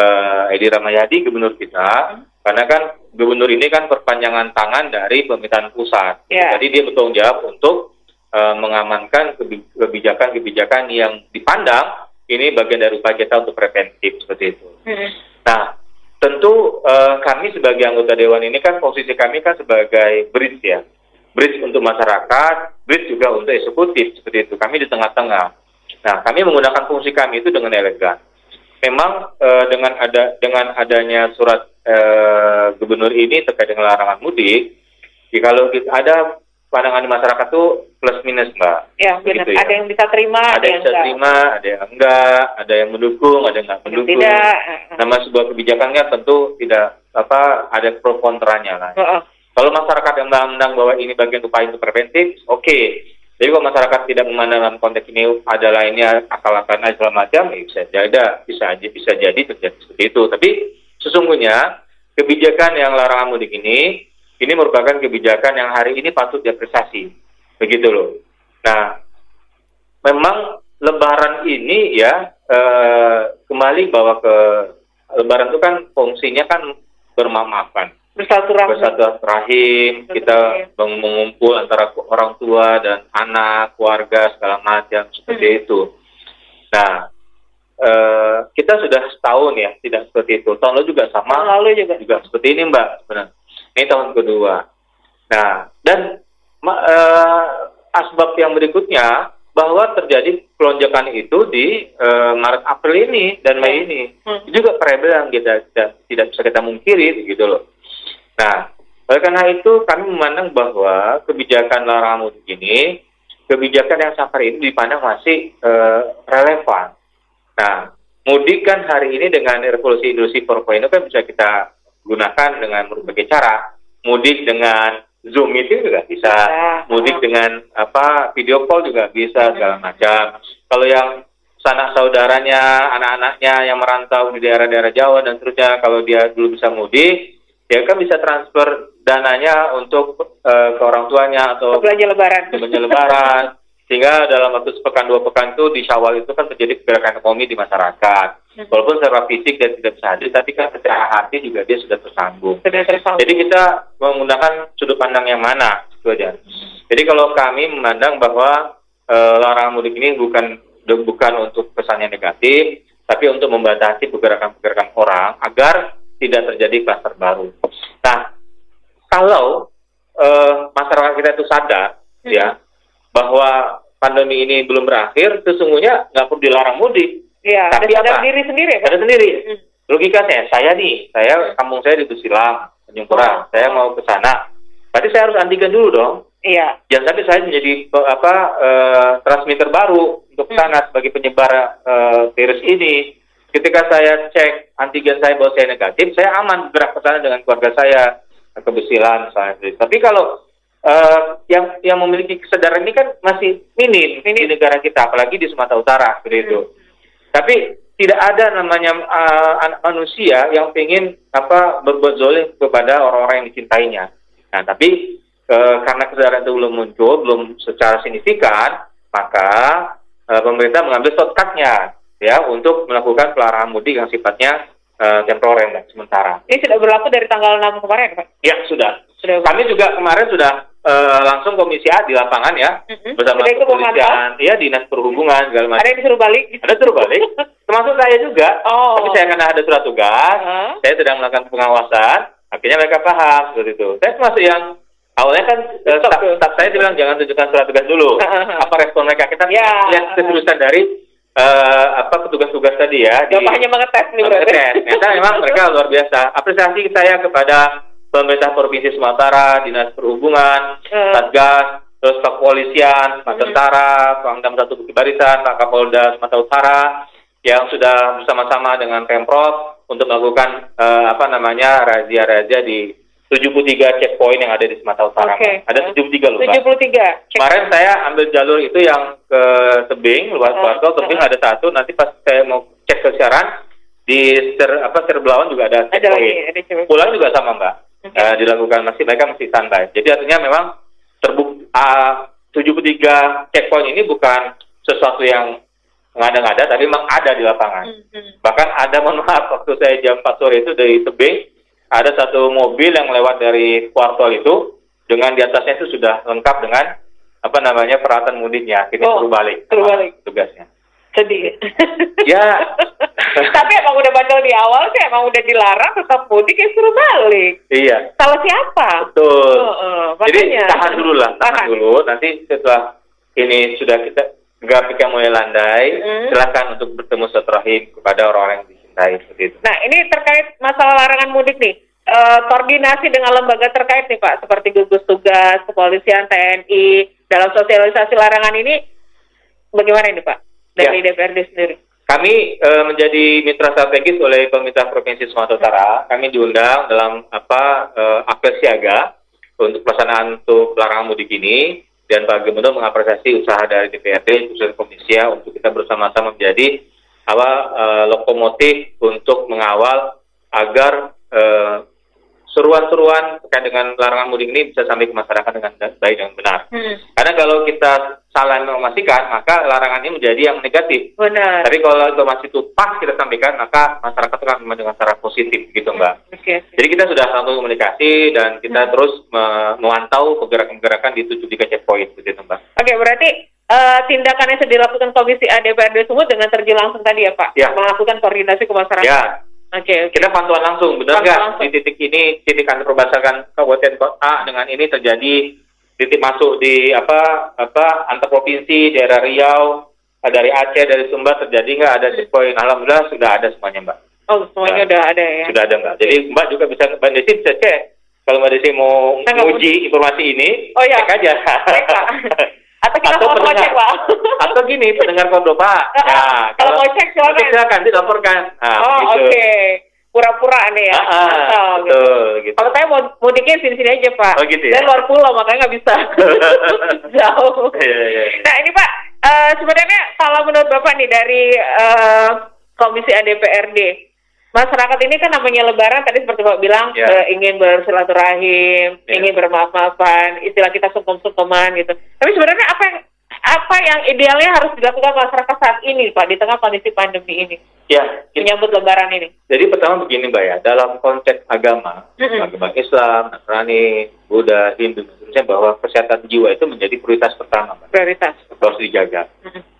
eh, Edi Ramayadi Gubernur kita. Karena kan Gubernur ini kan perpanjangan tangan dari pemerintahan pusat. Ya. Jadi dia bertanggung jawab untuk eh, mengamankan kebi- kebijakan-kebijakan yang dipandang ini bagian dari upaya kita untuk preventif seperti itu. Nah, tentu eh, kami sebagai anggota dewan ini kan posisi kami kan sebagai bridge ya, bridge untuk masyarakat, bridge juga untuk eksekutif seperti itu. Kami di tengah-tengah. Nah, kami menggunakan fungsi kami itu dengan elegan. Memang eh, dengan ada dengan adanya surat eh, gubernur ini terkait dengan larangan mudik, ya kalau kita ada pandangan di masyarakat tuh plus minus mbak. Ya, benar. Ya. Ada yang bisa terima, Ada yang bisa enggak. terima, ada yang enggak, ada yang mendukung, ada yang enggak mendukung. tidak. Nama sebuah kebijakannya tentu tidak apa ada pro kontranya lah. Heeh. Kalau masyarakat yang memandang bahwa ini bagian upaya untuk preventif, oke. Jadi kalau masyarakat tidak memandang dalam konteks ini ada lainnya akal-akalan segala macam, ya bisa jadi bisa aja bisa jadi terjadi seperti itu. Tapi sesungguhnya kebijakan yang larangan mudik ini ini merupakan kebijakan yang hari ini patut diapresiasi. Begitu loh. Nah, memang Lebaran ini ya eh, kembali bahwa ke Lebaran itu kan fungsinya kan bermamaafkan, Bersatu rahim, Betul, kita meng- mengumpul antara orang tua dan anak, keluarga segala macam seperti Hmm. itu. Nah, eh, kita sudah setahun ya tidak seperti itu. Tahun lalu juga sama Tahun lalu juga. juga seperti ini Mbak sebenarnya. Ini tahun kedua. Nah, dan ma- eh, asbab yang berikutnya bahwa terjadi pelonjakan itu di eh, Maret April ini dan Mei ini Hmm. Juga variabel yang kita tidak, tidak bisa kita mungkiri gitu loh. Nah, oleh karena itu kami memandang bahwa kebijakan larangan mudik ini kebijakan yang sampai ini dipandang masih eh, relevan. Nah, mudik kan hari ini dengan revolusi industri 4.0 kan bisa kita gunakan dengan berbagai cara. Mudik dengan Zoom meeting juga bisa, Bisa. mudik dengan apa video call juga bisa segala macam. Kalau yang sanak saudaranya, anak-anaknya yang merantau di daerah-daerah Jawa dan seterusnya, kalau dia dulu bisa mudik, dia kan bisa transfer dananya untuk eh, ke orang tuanya atau belanja lebaran. belanja lebaran. Sehingga dalam waktu sepekan dua pekan itu di Syawal itu kan terjadi pergerakan ekonomi di masyarakat. Walaupun secara fisik dia tidak bisa hadir tapi kan secara hati juga dia sudah tersambung. Sudah tersambung. jadi kita menggunakan sudut pandang yang mana? Itu aja. Jadi kalau kami memandang bahwa eh, larangan mudik ini bukan bukan untuk kesannya negatif tapi untuk membatasi pergerakan-pergerakan orang agar tidak terjadi klaster baru nah kalau eh, masyarakat kita itu sadar ya bahwa pandemi ini belum berakhir, sesungguhnya nggak perlu dilarang mudik. Iya, ada Tapi sadar apa? diri sendiri Pak? Ada sendiri. Hmm. Logikanya, saya nih, saya kampung saya di Tusilang, Tanjung Pura, saya mau ke sana. Berarti saya harus antigen dulu dong. Iya. Jangan sampai saya menjadi eh, apa eh, transmitter baru untuk Hmm. sana sebagai penyebar eh, virus ini. Ketika saya cek antigen saya bahwa saya negatif, saya aman bergerak ke sana dengan keluarga saya ke Besilan misalnya. Tapi kalau eh, yang yang memiliki kesadaran ini kan masih minim di negara kita, apalagi di Sumatera Utara seperti itu. Tapi tidak ada namanya anak manusia yang ingin apa berbuat zolim kepada orang-orang yang dicintainya. Nah, tapi eh, karena kesadaran itu belum muncul, belum secara signifikan, maka eh, pemerintah mengambil shortcutnya ya untuk melakukan pelarangan mudik yang sifatnya eh, temporer dan sementara. Ini sudah berlaku dari tanggal 6 kemarin, Pak. Ya sudah. Sudah. Kami juga kemarin sudah eh, langsung komisi A di lapangan ya Mhm. bersama Sudah kepolisian, ya dinas perhubungan segala macam. Ada yang disuruh balik? Ada suruh balik, *laughs* termasuk saya juga. Oh. Tapi saya karena ada surat tugas, Hah? saya sedang melakukan pengawasan. Akhirnya mereka paham seperti itu. Saya termasuk yang awalnya kan eh, saya bilang jangan tunjukkan surat tugas dulu. Apa respon mereka? Kita Ya. lihat keseriusan dari eh, apa petugas-tugas tadi ya. di- Bapak hanya mengetes nih Mengetes. berarti. Ternyata memang mereka luar biasa. Apresiasi saya kepada pemerintah provinsi Sumatera, dinas perhubungan, Eh. satgas, terus kepolisian, Pak Hmm. Tentara, Pangdam Satu Bukit Barisan, Pak Kapolda Sumatera Utara, yang sudah bersama-sama dengan pemprov untuk melakukan eh, apa namanya razia-razia di 73 checkpoint yang ada di Sumatera Utara. Oke. Ada 73 loh, Mbak. 73. Cek. Kemarin saya ambil jalur itu yang ke Tebing, luar Oh, keluar tol Tebing oh. ada satu. Nanti pas saya mau cek ke siaran di ser apa Serbelawan juga ada Ada checkpoint. lagi, ada coba. Pulang juga sama mbak. Oke. Eh, dilakukan masih mereka masih standby. Jadi artinya memang terbukti uh, 73 checkpoint ini bukan sesuatu yang ngada-ngada, tapi memang ada di lapangan. Mhm. Bahkan ada mohon maaf waktu saya jam 4 sore itu dari Tebing ada satu mobil yang lewat dari kuartol itu dengan di atasnya itu sudah lengkap dengan apa namanya peralatan mudiknya. Kita Oh, suruh balik. suruh sama balik. Tugasnya. Sedih. Ya. *laughs* Tapi emang udah bandel di awal sih, emang udah dilarang tetap mudik ya suruh balik. Iya. Salah siapa? Betul. Oh, oh, Jadi tahan dulu lah, tahan Tahan. dulu. Nanti setelah ini sudah kita grafik yang mulai landai, Mm. silakan untuk bertemu seterahim kepada orang-orang yang dicintai seperti itu. Nah, ini terkait masalah larangan mudik nih. Eh, koordinasi dengan lembaga terkait nih Pak, seperti gugus tugas, kepolisian, TNI, dalam sosialisasi larangan ini, bagaimana ini Pak? Dari Ya. DPRD sendiri. Kami eh, menjadi mitra strategis oleh pemerintah provinsi Sumatera Utara. Kami diundang dalam apa eh, apel siaga untuk pelaksanaan untuk larangan mudik ini dan Pak Gubernur mengapresiasi usaha dari DPRD khususnya Komisi A untuk kita bersama-sama menjadi apa eh, lokomotif untuk mengawal agar eh, seruan-seruan terkait dengan larangan mudik ini bisa sampai ke masyarakat dengan baik dan benar. Hmm, Karena kalau kita salah informasikan, maka larangan ini menjadi yang negatif. benar. Tapi kalau informasi itu pas kita sampaikan, maka masyarakat akan mendengar secara positif, gitu Mbak. Oke. Jadi kita sudah satu komunikasi dan kita terus me- memantau pergerakan-pergerakan di 73 checkpoint, gitu Mbak. Oke, berarti eh, tindakan yang sudah dilakukan Komisi A DPRD Sumut dengan terjun langsung tadi ya Pak? Ya. Melakukan koordinasi ke masyarakat. Ya, Oke, oke. kita pantauan langsung, benar nggak? Di titik ini, titik kantor perbatasan Kabupaten Kota dengan ini terjadi titik masuk di apa apa antar provinsi, daerah Riau, dari Aceh, dari Sumbar terjadi nggak ada checkpoint? Alhamdulillah sudah ada semuanya, Mbak. Oh, semuanya Ya. udah ada ya? Sudah ada Mbak. Jadi Mbak juga bisa Mbak Desi bisa cek. Kalau Mbak Desi mau nggak uji informasi ini, Oh, iya. cek aja. Cek. *laughs* Atau kita mau pendengar- cek, Pak? *laughs* Atau gini, pendengar kodo Pak. Ah, *laughs* kalau mau cek, silakan. Silakan, dilaporkan. Nah, oh, gitu. oke. Pura-pura nih ya. Ah, ah, Asal, gitu. betul, gitu. Kalau saya mau mudiknya sini-sini aja, Pak. Oh, gitu ya? Saya luar pulau, makanya nggak bisa. *laughs* Jauh. Iya, iya, iya. Nah, ini Pak, eh, sebenarnya kalau menurut Bapak nih dari eh, Komisi ADPRD, masyarakat ini kan namanya Lebaran tadi seperti Bapak bilang Ya. eh, ingin bersilaturahim, Ya. ingin bermaaf-maafan, istilah kita sungkem-sungkeman gitu. Tapi sebenarnya apa yang apa yang idealnya harus dilakukan masyarakat saat ini, Pak, di tengah kondisi pandemi ini, Ya, kita- menyambut Lebaran ini? jadi pertama begini Mbak ya, dalam konteks agama, Mm-mm. agama Islam, Nasrani, Buddha, Hindu, seterusnya bahwa kesehatan jiwa itu menjadi prioritas pertama Mbak. Prioritas. harus dijaga.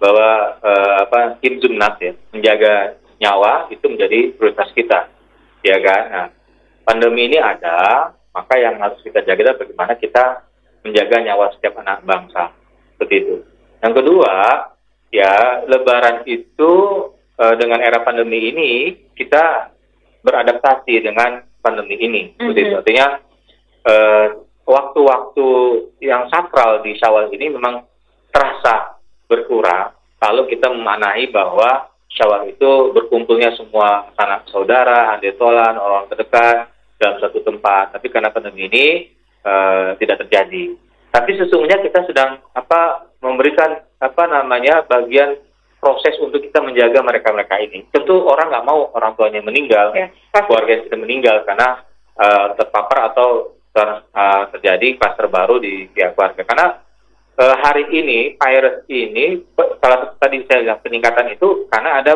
Bahwa eh, apa tim Zumnat ya menjaga nyawa itu menjadi prioritas kita. Ya kan? Nah pandemi ini ada maka yang harus kita jaga adalah bagaimana kita menjaga nyawa setiap anak bangsa. Seperti itu. Yang kedua ya Lebaran itu eh, dengan era pandemi ini kita beradaptasi dengan pandemi ini. Seperti itu. Mhm. artinya eh, waktu-waktu yang sakral di Syawal ini memang terasa berkurang kalau kita memaknai bahwa Syawal itu berkumpulnya semua sanak saudara, handetolan, orang terdekat dalam satu tempat. Tapi karena pandemi ini eh, tidak terjadi. Tapi sesungguhnya kita sedang apa memberikan apa namanya bagian proses untuk kita menjaga mereka-mereka ini. Tentu orang nggak mau orang tuanya meninggal, Ya, pasti. keluarga yang sudah meninggal karena eh, terpapar atau ter- eh, terjadi klaster baru di pihak keluarga. Karena eh, hari ini virus ini salah satu tadi saya bilang peningkatan itu karena ada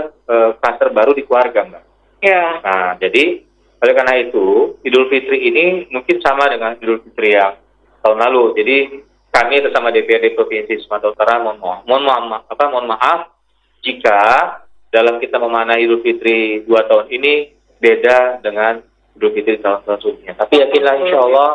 klaster baru di keluarga, mbak. Ya. Nah, jadi oleh karena itu Idul Fitri ini mungkin sama dengan Idul Fitri yang tahun lalu. Jadi kami bersama DPRD Provinsi Sumatera Utara mohon maaf, mohon maaf, apa, mohon maaf jika dalam kita memaknai Idul Fitri dua tahun ini beda dengan Idul Fitri tahun-tahun sebelumnya. Tapi yakinlah insya Allah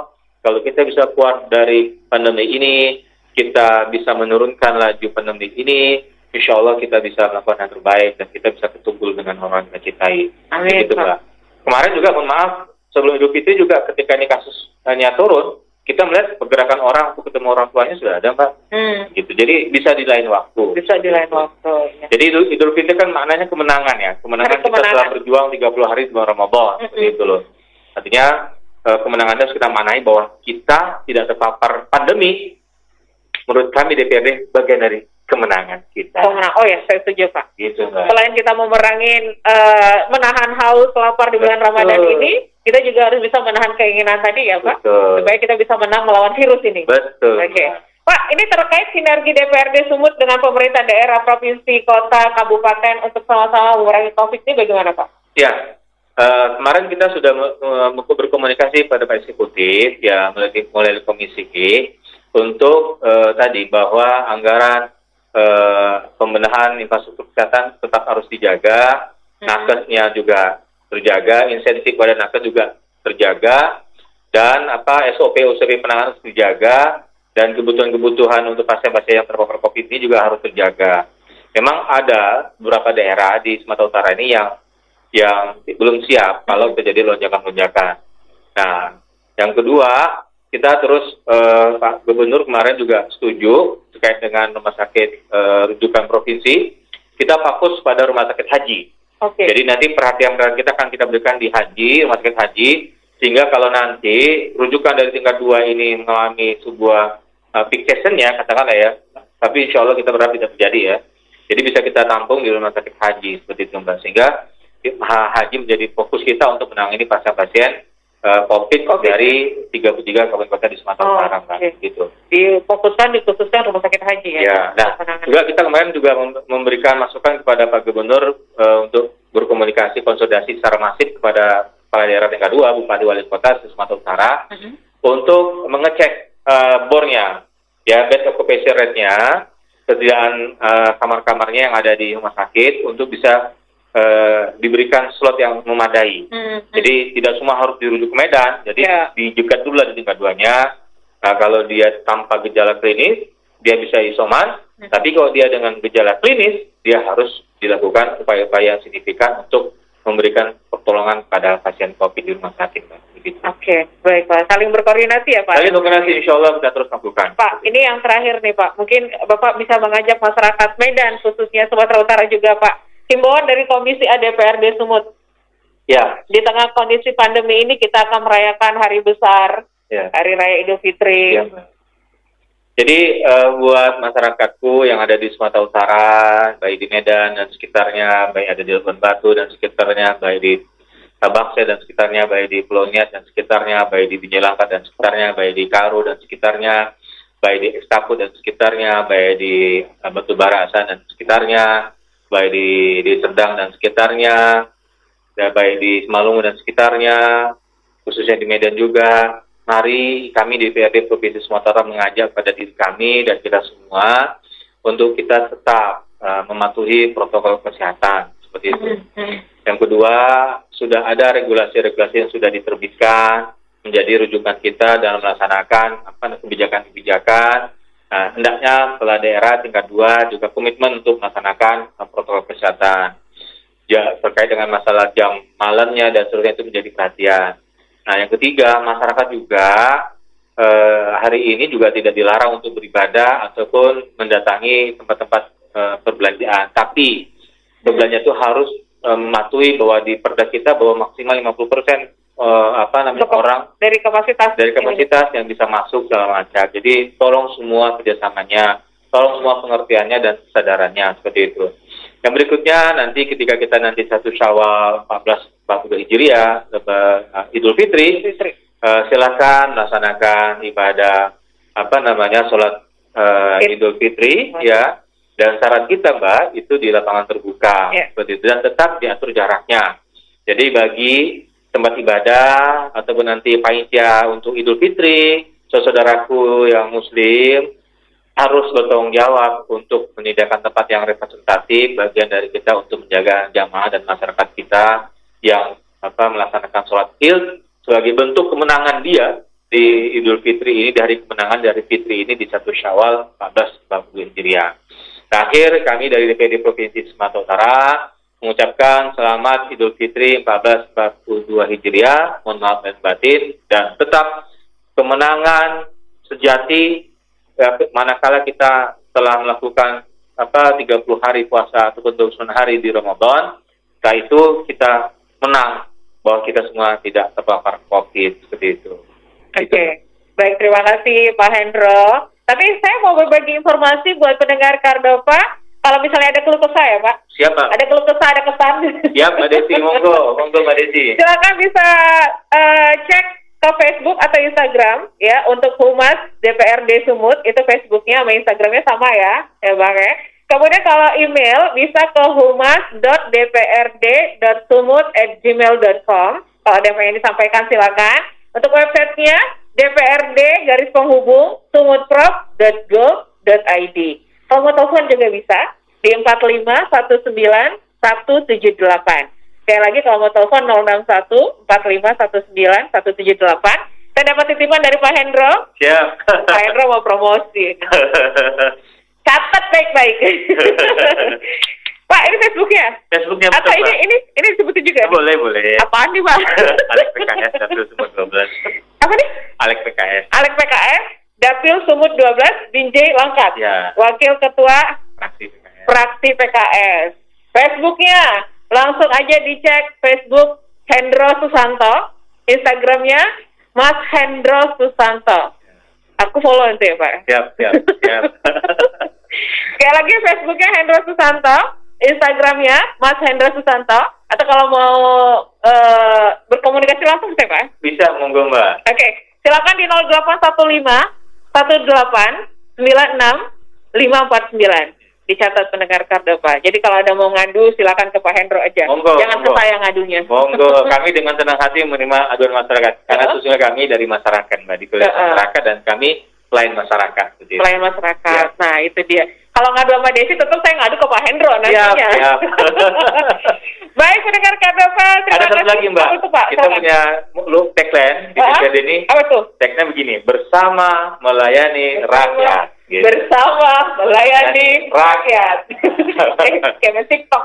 kalau kita bisa keluar dari pandemi ini, kita bisa menurunkan laju pandemi ini, insya Allah kita bisa melakukan yang terbaik dan kita bisa ketumpul dengan orang yang kita cintai. Amin, Pak. Mbak. Kemarin juga mohon maaf sebelum Idul Fitri juga ketika ini kasusnya turun, kita melihat pergerakan orang untuk ketemu orang tuanya sudah ada, Mbak. Hmm. Gitu. Jadi bisa di lain waktu. Bisa di lain waktu. Ya. Jadi Idul, Idul Fitri kan maknanya kemenangan ya. Kemenangan, Hari kita kemenangan. telah berjuang 30 hari sebelum Ramadan. Itu loh. Artinya eh, kemenangan itu harus kita maknai bahwa kita tidak terpapar pandemi. Menurut kami DPRD bagian dari kemenangan kita. Oh, nah, oh ya, saya setuju Pak. Gitu, Mbak. Selain kita memerangin, eh, menahan haus, lapar di bulan Betul. Ramadan ini, kita juga harus bisa menahan keinginan tadi ya Pak. Betul. Supaya kita bisa menang melawan virus ini. Betul. Oke. Pak, ini terkait sinergi DPRD Sumut dengan pemerintah daerah, provinsi, kota, kabupaten untuk sama-sama mengurangi COVID ini bagaimana Pak? Ya, eh, kemarin kita sudah berkomunikasi pada Pak Eksekutif ya melalui, melalui Komisi G untuk eh, tadi bahwa anggaran eh, pembenahan infrastruktur kesehatan tetap harus dijaga, nakesnya juga terjaga, insentif pada nakes juga terjaga, dan apa SOP SOP penanganan harus dijaga, dan kebutuhan-kebutuhan untuk pasien-pasien yang terpapar COVID ini juga harus terjaga. Memang ada beberapa daerah di Sumatera Utara ini yang yang belum siap kalau terjadi lonjakan-lonjakan. Nah, yang kedua, kita terus eh, Pak Gubernur kemarin juga setuju terkait dengan rumah sakit eh, rujukan provinsi. Kita fokus pada rumah sakit haji. Oke. Jadi nanti perhatian perhatian kita akan kita berikan di haji, rumah sakit haji, sehingga kalau nanti rujukan dari tingkat dua ini mengalami sebuah uh, peak season-nya, katakanlah ya, tapi insya Allah kita berharap tidak terjadi ya. Jadi bisa kita tampung di rumah sakit haji seperti itu Mbak, sehingga ha- haji menjadi fokus kita untuk menangani pasien-pasien uh, COVID, Covid. dari 33 kabupaten kota di Sumatera Oh, Utara, Mbak. oke. Gitu. Difokuskan, dikhususkan rumah sakit haji ya. Ya, nah juga kita kemarin juga mem- memberikan masukan kepada Pak Gubernur eh, untuk berkomunikasi konsolidasi secara masif kepada kepala daerah tingkat dua, bupati wali kota di Sumatera Utara Mhm. untuk mengecek eh, bornya, ya bed occupancy rate-nya, kesediaan eh, kamar-kamarnya yang ada di rumah sakit untuk bisa eh, diberikan slot yang memadai. Hmm, Jadi tidak semua harus dirujuk ke Medan, jadi Ya. dijegat dulu lah di tingkat duanya. Nah, kalau dia tanpa gejala klinis, dia bisa isoman. Hmm. Tapi kalau dia dengan gejala klinis, dia harus dilakukan upaya-upaya yang signifikan untuk memberikan pertolongan pada pasien COVID di rumah sakit. Mbak. Oke, baik Pak. Saling berkoordinasi ya Pak. Kali koordinasi insya Allah kita terus lakukan. Pak, ini yang terakhir nih Pak. Mungkin Bapak bisa mengajak masyarakat Medan, khususnya Sumatera Utara juga Pak. Himbauan dari Komisi ADPRD Sumut. Ya, Di tengah kondisi pandemi ini kita akan merayakan hari besar, ya. Hari Raya Idul Fitri. Mbak. Jadi eh, buat masyarakatku yang ada di Sumatera Utara, baik di Medan dan sekitarnya, baik ada di Labuan Batu dan sekitarnya, baik di Tabakse dan sekitarnya, baik di Pulau Nias dan sekitarnya, baik di Binjelangkat dan sekitarnya, baik di Karo dan sekitarnya, baik di Estapu dan sekitarnya, baik di eh, Batubara Asan dan sekitarnya, baik di, di Serdang dan sekitarnya, ya, baik di Semalungu dan sekitarnya, khususnya di Medan juga. Mari kami di DPRD Provinsi Sumatera mengajak pada diri kami dan kita semua untuk kita tetap uh, mematuhi protokol kesehatan seperti itu. Hmm, Yang kedua, sudah ada regulasi-regulasi yang sudah diterbitkan menjadi rujukan kita dalam melaksanakan apa kebijakan-kebijakan. Nah, hendaknya kepala daerah tingkat dua juga komitmen untuk melaksanakan protokol kesehatan. Ya, terkait dengan masalah jam malamnya dan seterusnya itu menjadi perhatian. Nah, yang ketiga, masyarakat juga eh, hari ini juga tidak dilarang untuk beribadah ataupun mendatangi tempat-tempat eh, perbelanjaan. Tapi berbelanja itu harus eh, mematuhi bahwa di perda kita bahwa maksimal 50 persen apa namanya Untuk- orang Dari kapasitas. dari ini. kapasitas yang bisa masuk dalam macam. Jadi tolong semua kerjasamanya, tolong semua pengertiannya dan kesadarannya seperti itu. Yang berikutnya nanti ketika kita nanti satu Syawal 1442 Hijriah, uh, Idul Fitri, Fitri. uh, silakan laksanakan ibadah apa namanya sholat uh, Id. Idul Fitri ya. Dan saran kita Mbak itu di lapangan terbuka Ya. seperti itu dan tetap diatur jaraknya. Jadi bagi tempat ibadah ataupun nanti panitia untuk Idul Fitri, saudaraku yang Muslim harus bertanggung jawab untuk menyediakan tempat yang representatif bagian dari kita untuk menjaga jamaah dan masyarakat kita yang apa melaksanakan sholat Id sebagai bentuk kemenangan dia di Idul Fitri ini dari kemenangan dari Fitri ini di satu Syawal 1442 Hijriah. Terakhir kami dari DPD Provinsi Sumatera Utara mengucapkan selamat Idul Fitri 1442 Hijriah, mohon maaf dan batin, dan tetap kemenangan sejati ya, manakala kita telah melakukan apa 30 hari puasa ataupun 29 hari di Ramadan, setelah itu kita menang bahwa kita semua tidak terpapar COVID seperti itu. Oke, baik terima kasih Pak Hendro. Tapi saya mau berbagi informasi buat pendengar Kardova. Kalau misalnya ada keluh kesah ya Pak, Siapa? ada keluh kesah, ada kesan. Siap Mbak Desi, monggo, monggo Mbak Desi. Silakan bisa eh, cek ke Facebook atau Instagram ya untuk Humas DPRD Sumut itu Facebooknya sama Instagramnya sama ya ya bang ya. Kemudian kalau email bisa ke humas.dprd.sumut@gmail.com. Kalau ada yang pengen disampaikan silakan. Untuk websitenya dprd garis penghubung sumutprov.go.id. Kalau mau telepon juga bisa di 45 19 178. Sekali lagi kalau mau telepon 061 45 19 178. Saya dapat titipan dari Pak Hendro. Siap. Pak Hendro mau promosi. *laughs* Catat baik-baik. Pak, ini Facebooknya? Facebooknya Atau betul, ini ini ini disebutin juga? Boleh, boleh. Apaan nih, Pak? *laughs* Alex PKS Dapil Sumut 12. Apa nih? Alex PKS. Alex PKS, Dapil Sumut 12, Binjai Langkat. Ya. Wakil Ketua Fraksi PKS. fraksi PKS. Facebooknya langsung aja dicek Facebook Hendro Susanto, Instagramnya Mas Hendro Susanto. Aku follow nanti ya Pak. Siap, siap, siap. *laughs* Sekali lagi Facebooknya Hendro Susanto, Instagramnya Mas Hendro Susanto. Atau kalau mau eh, berkomunikasi langsung bisa Pak? Bisa, monggo Mbak. Oke, silakan di 0815 18 96 549. Dicatat pendengar Kardova. Jadi kalau ada mau ngadu silakan ke Pak Hendro aja. Monggo, Jangan monggo. ke saya ngadunya. Monggo, *laughs* kami dengan senang hati menerima aduan masyarakat. Karena Ya. sesungguhnya kami dari masyarakat, Mbak. Di Ya. masyarakat dan kami pelayan masyarakat. Gitu ya. Pelayan masyarakat. Ya. Nah, itu dia. Kalau ngadu sama Desi tentu saya ngadu ke Pak Hendro nantinya. Siap, *laughs* siap. Baik pendengar Kardova, terima Ada satu kasih. lagi, Mbak. Apa Pak? Kita punya lu tagline di DPRD ini. Apa tuh? Tagline begini, bersama melayani rakyat. Gitu. Bersama melayani *laughs* rakyat. *laughs* kayak main TikTok.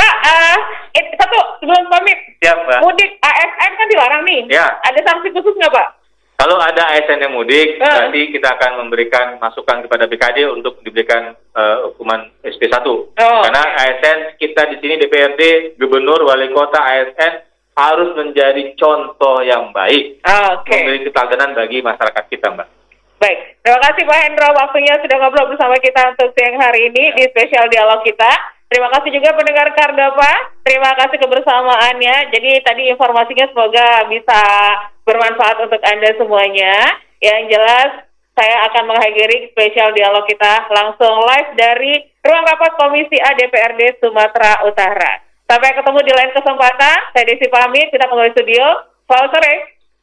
Pak, eh, satu sebelum pamit. Siap, Mbak. Mudik ASN kan dilarang nih. Ya. Ada sanksi khusus nggak, Pak? Kalau ada ASN yang mudik, Eh. nanti kita akan memberikan masukan kepada BKD untuk diberikan eh, hukuman SP1. Oh, Karena ASN kita di sini DPRD, Gubernur, Wali Kota, ASN harus menjadi contoh yang baik, Ah, Oke. memiliki teladan bagi masyarakat kita, Mbak. Baik, terima kasih Pak Hendro waktunya sudah ngobrol bersama kita untuk siang hari ini di spesial dialog kita. Terima kasih juga pendengar Kardapa, terima kasih kebersamaannya. Jadi tadi informasinya semoga bisa bermanfaat untuk Anda semuanya. Yang jelas saya akan mengakhiri spesial dialog kita langsung live dari ruang rapat Komisi A DPRD Sumatera Utara. Sampai ketemu di lain kesempatan, saya Desi pamit, kita kembali studio. Selamat sore.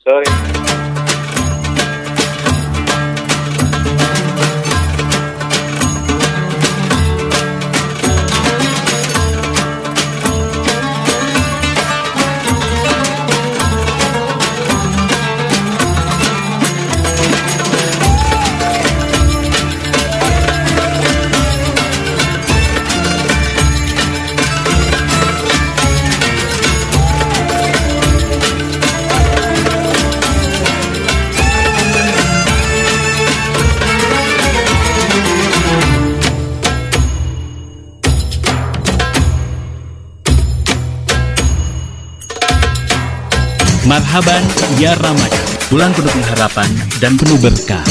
Sorry. Marhaban ya Ramadan, bulan penuh pengharapan dan penuh berkah.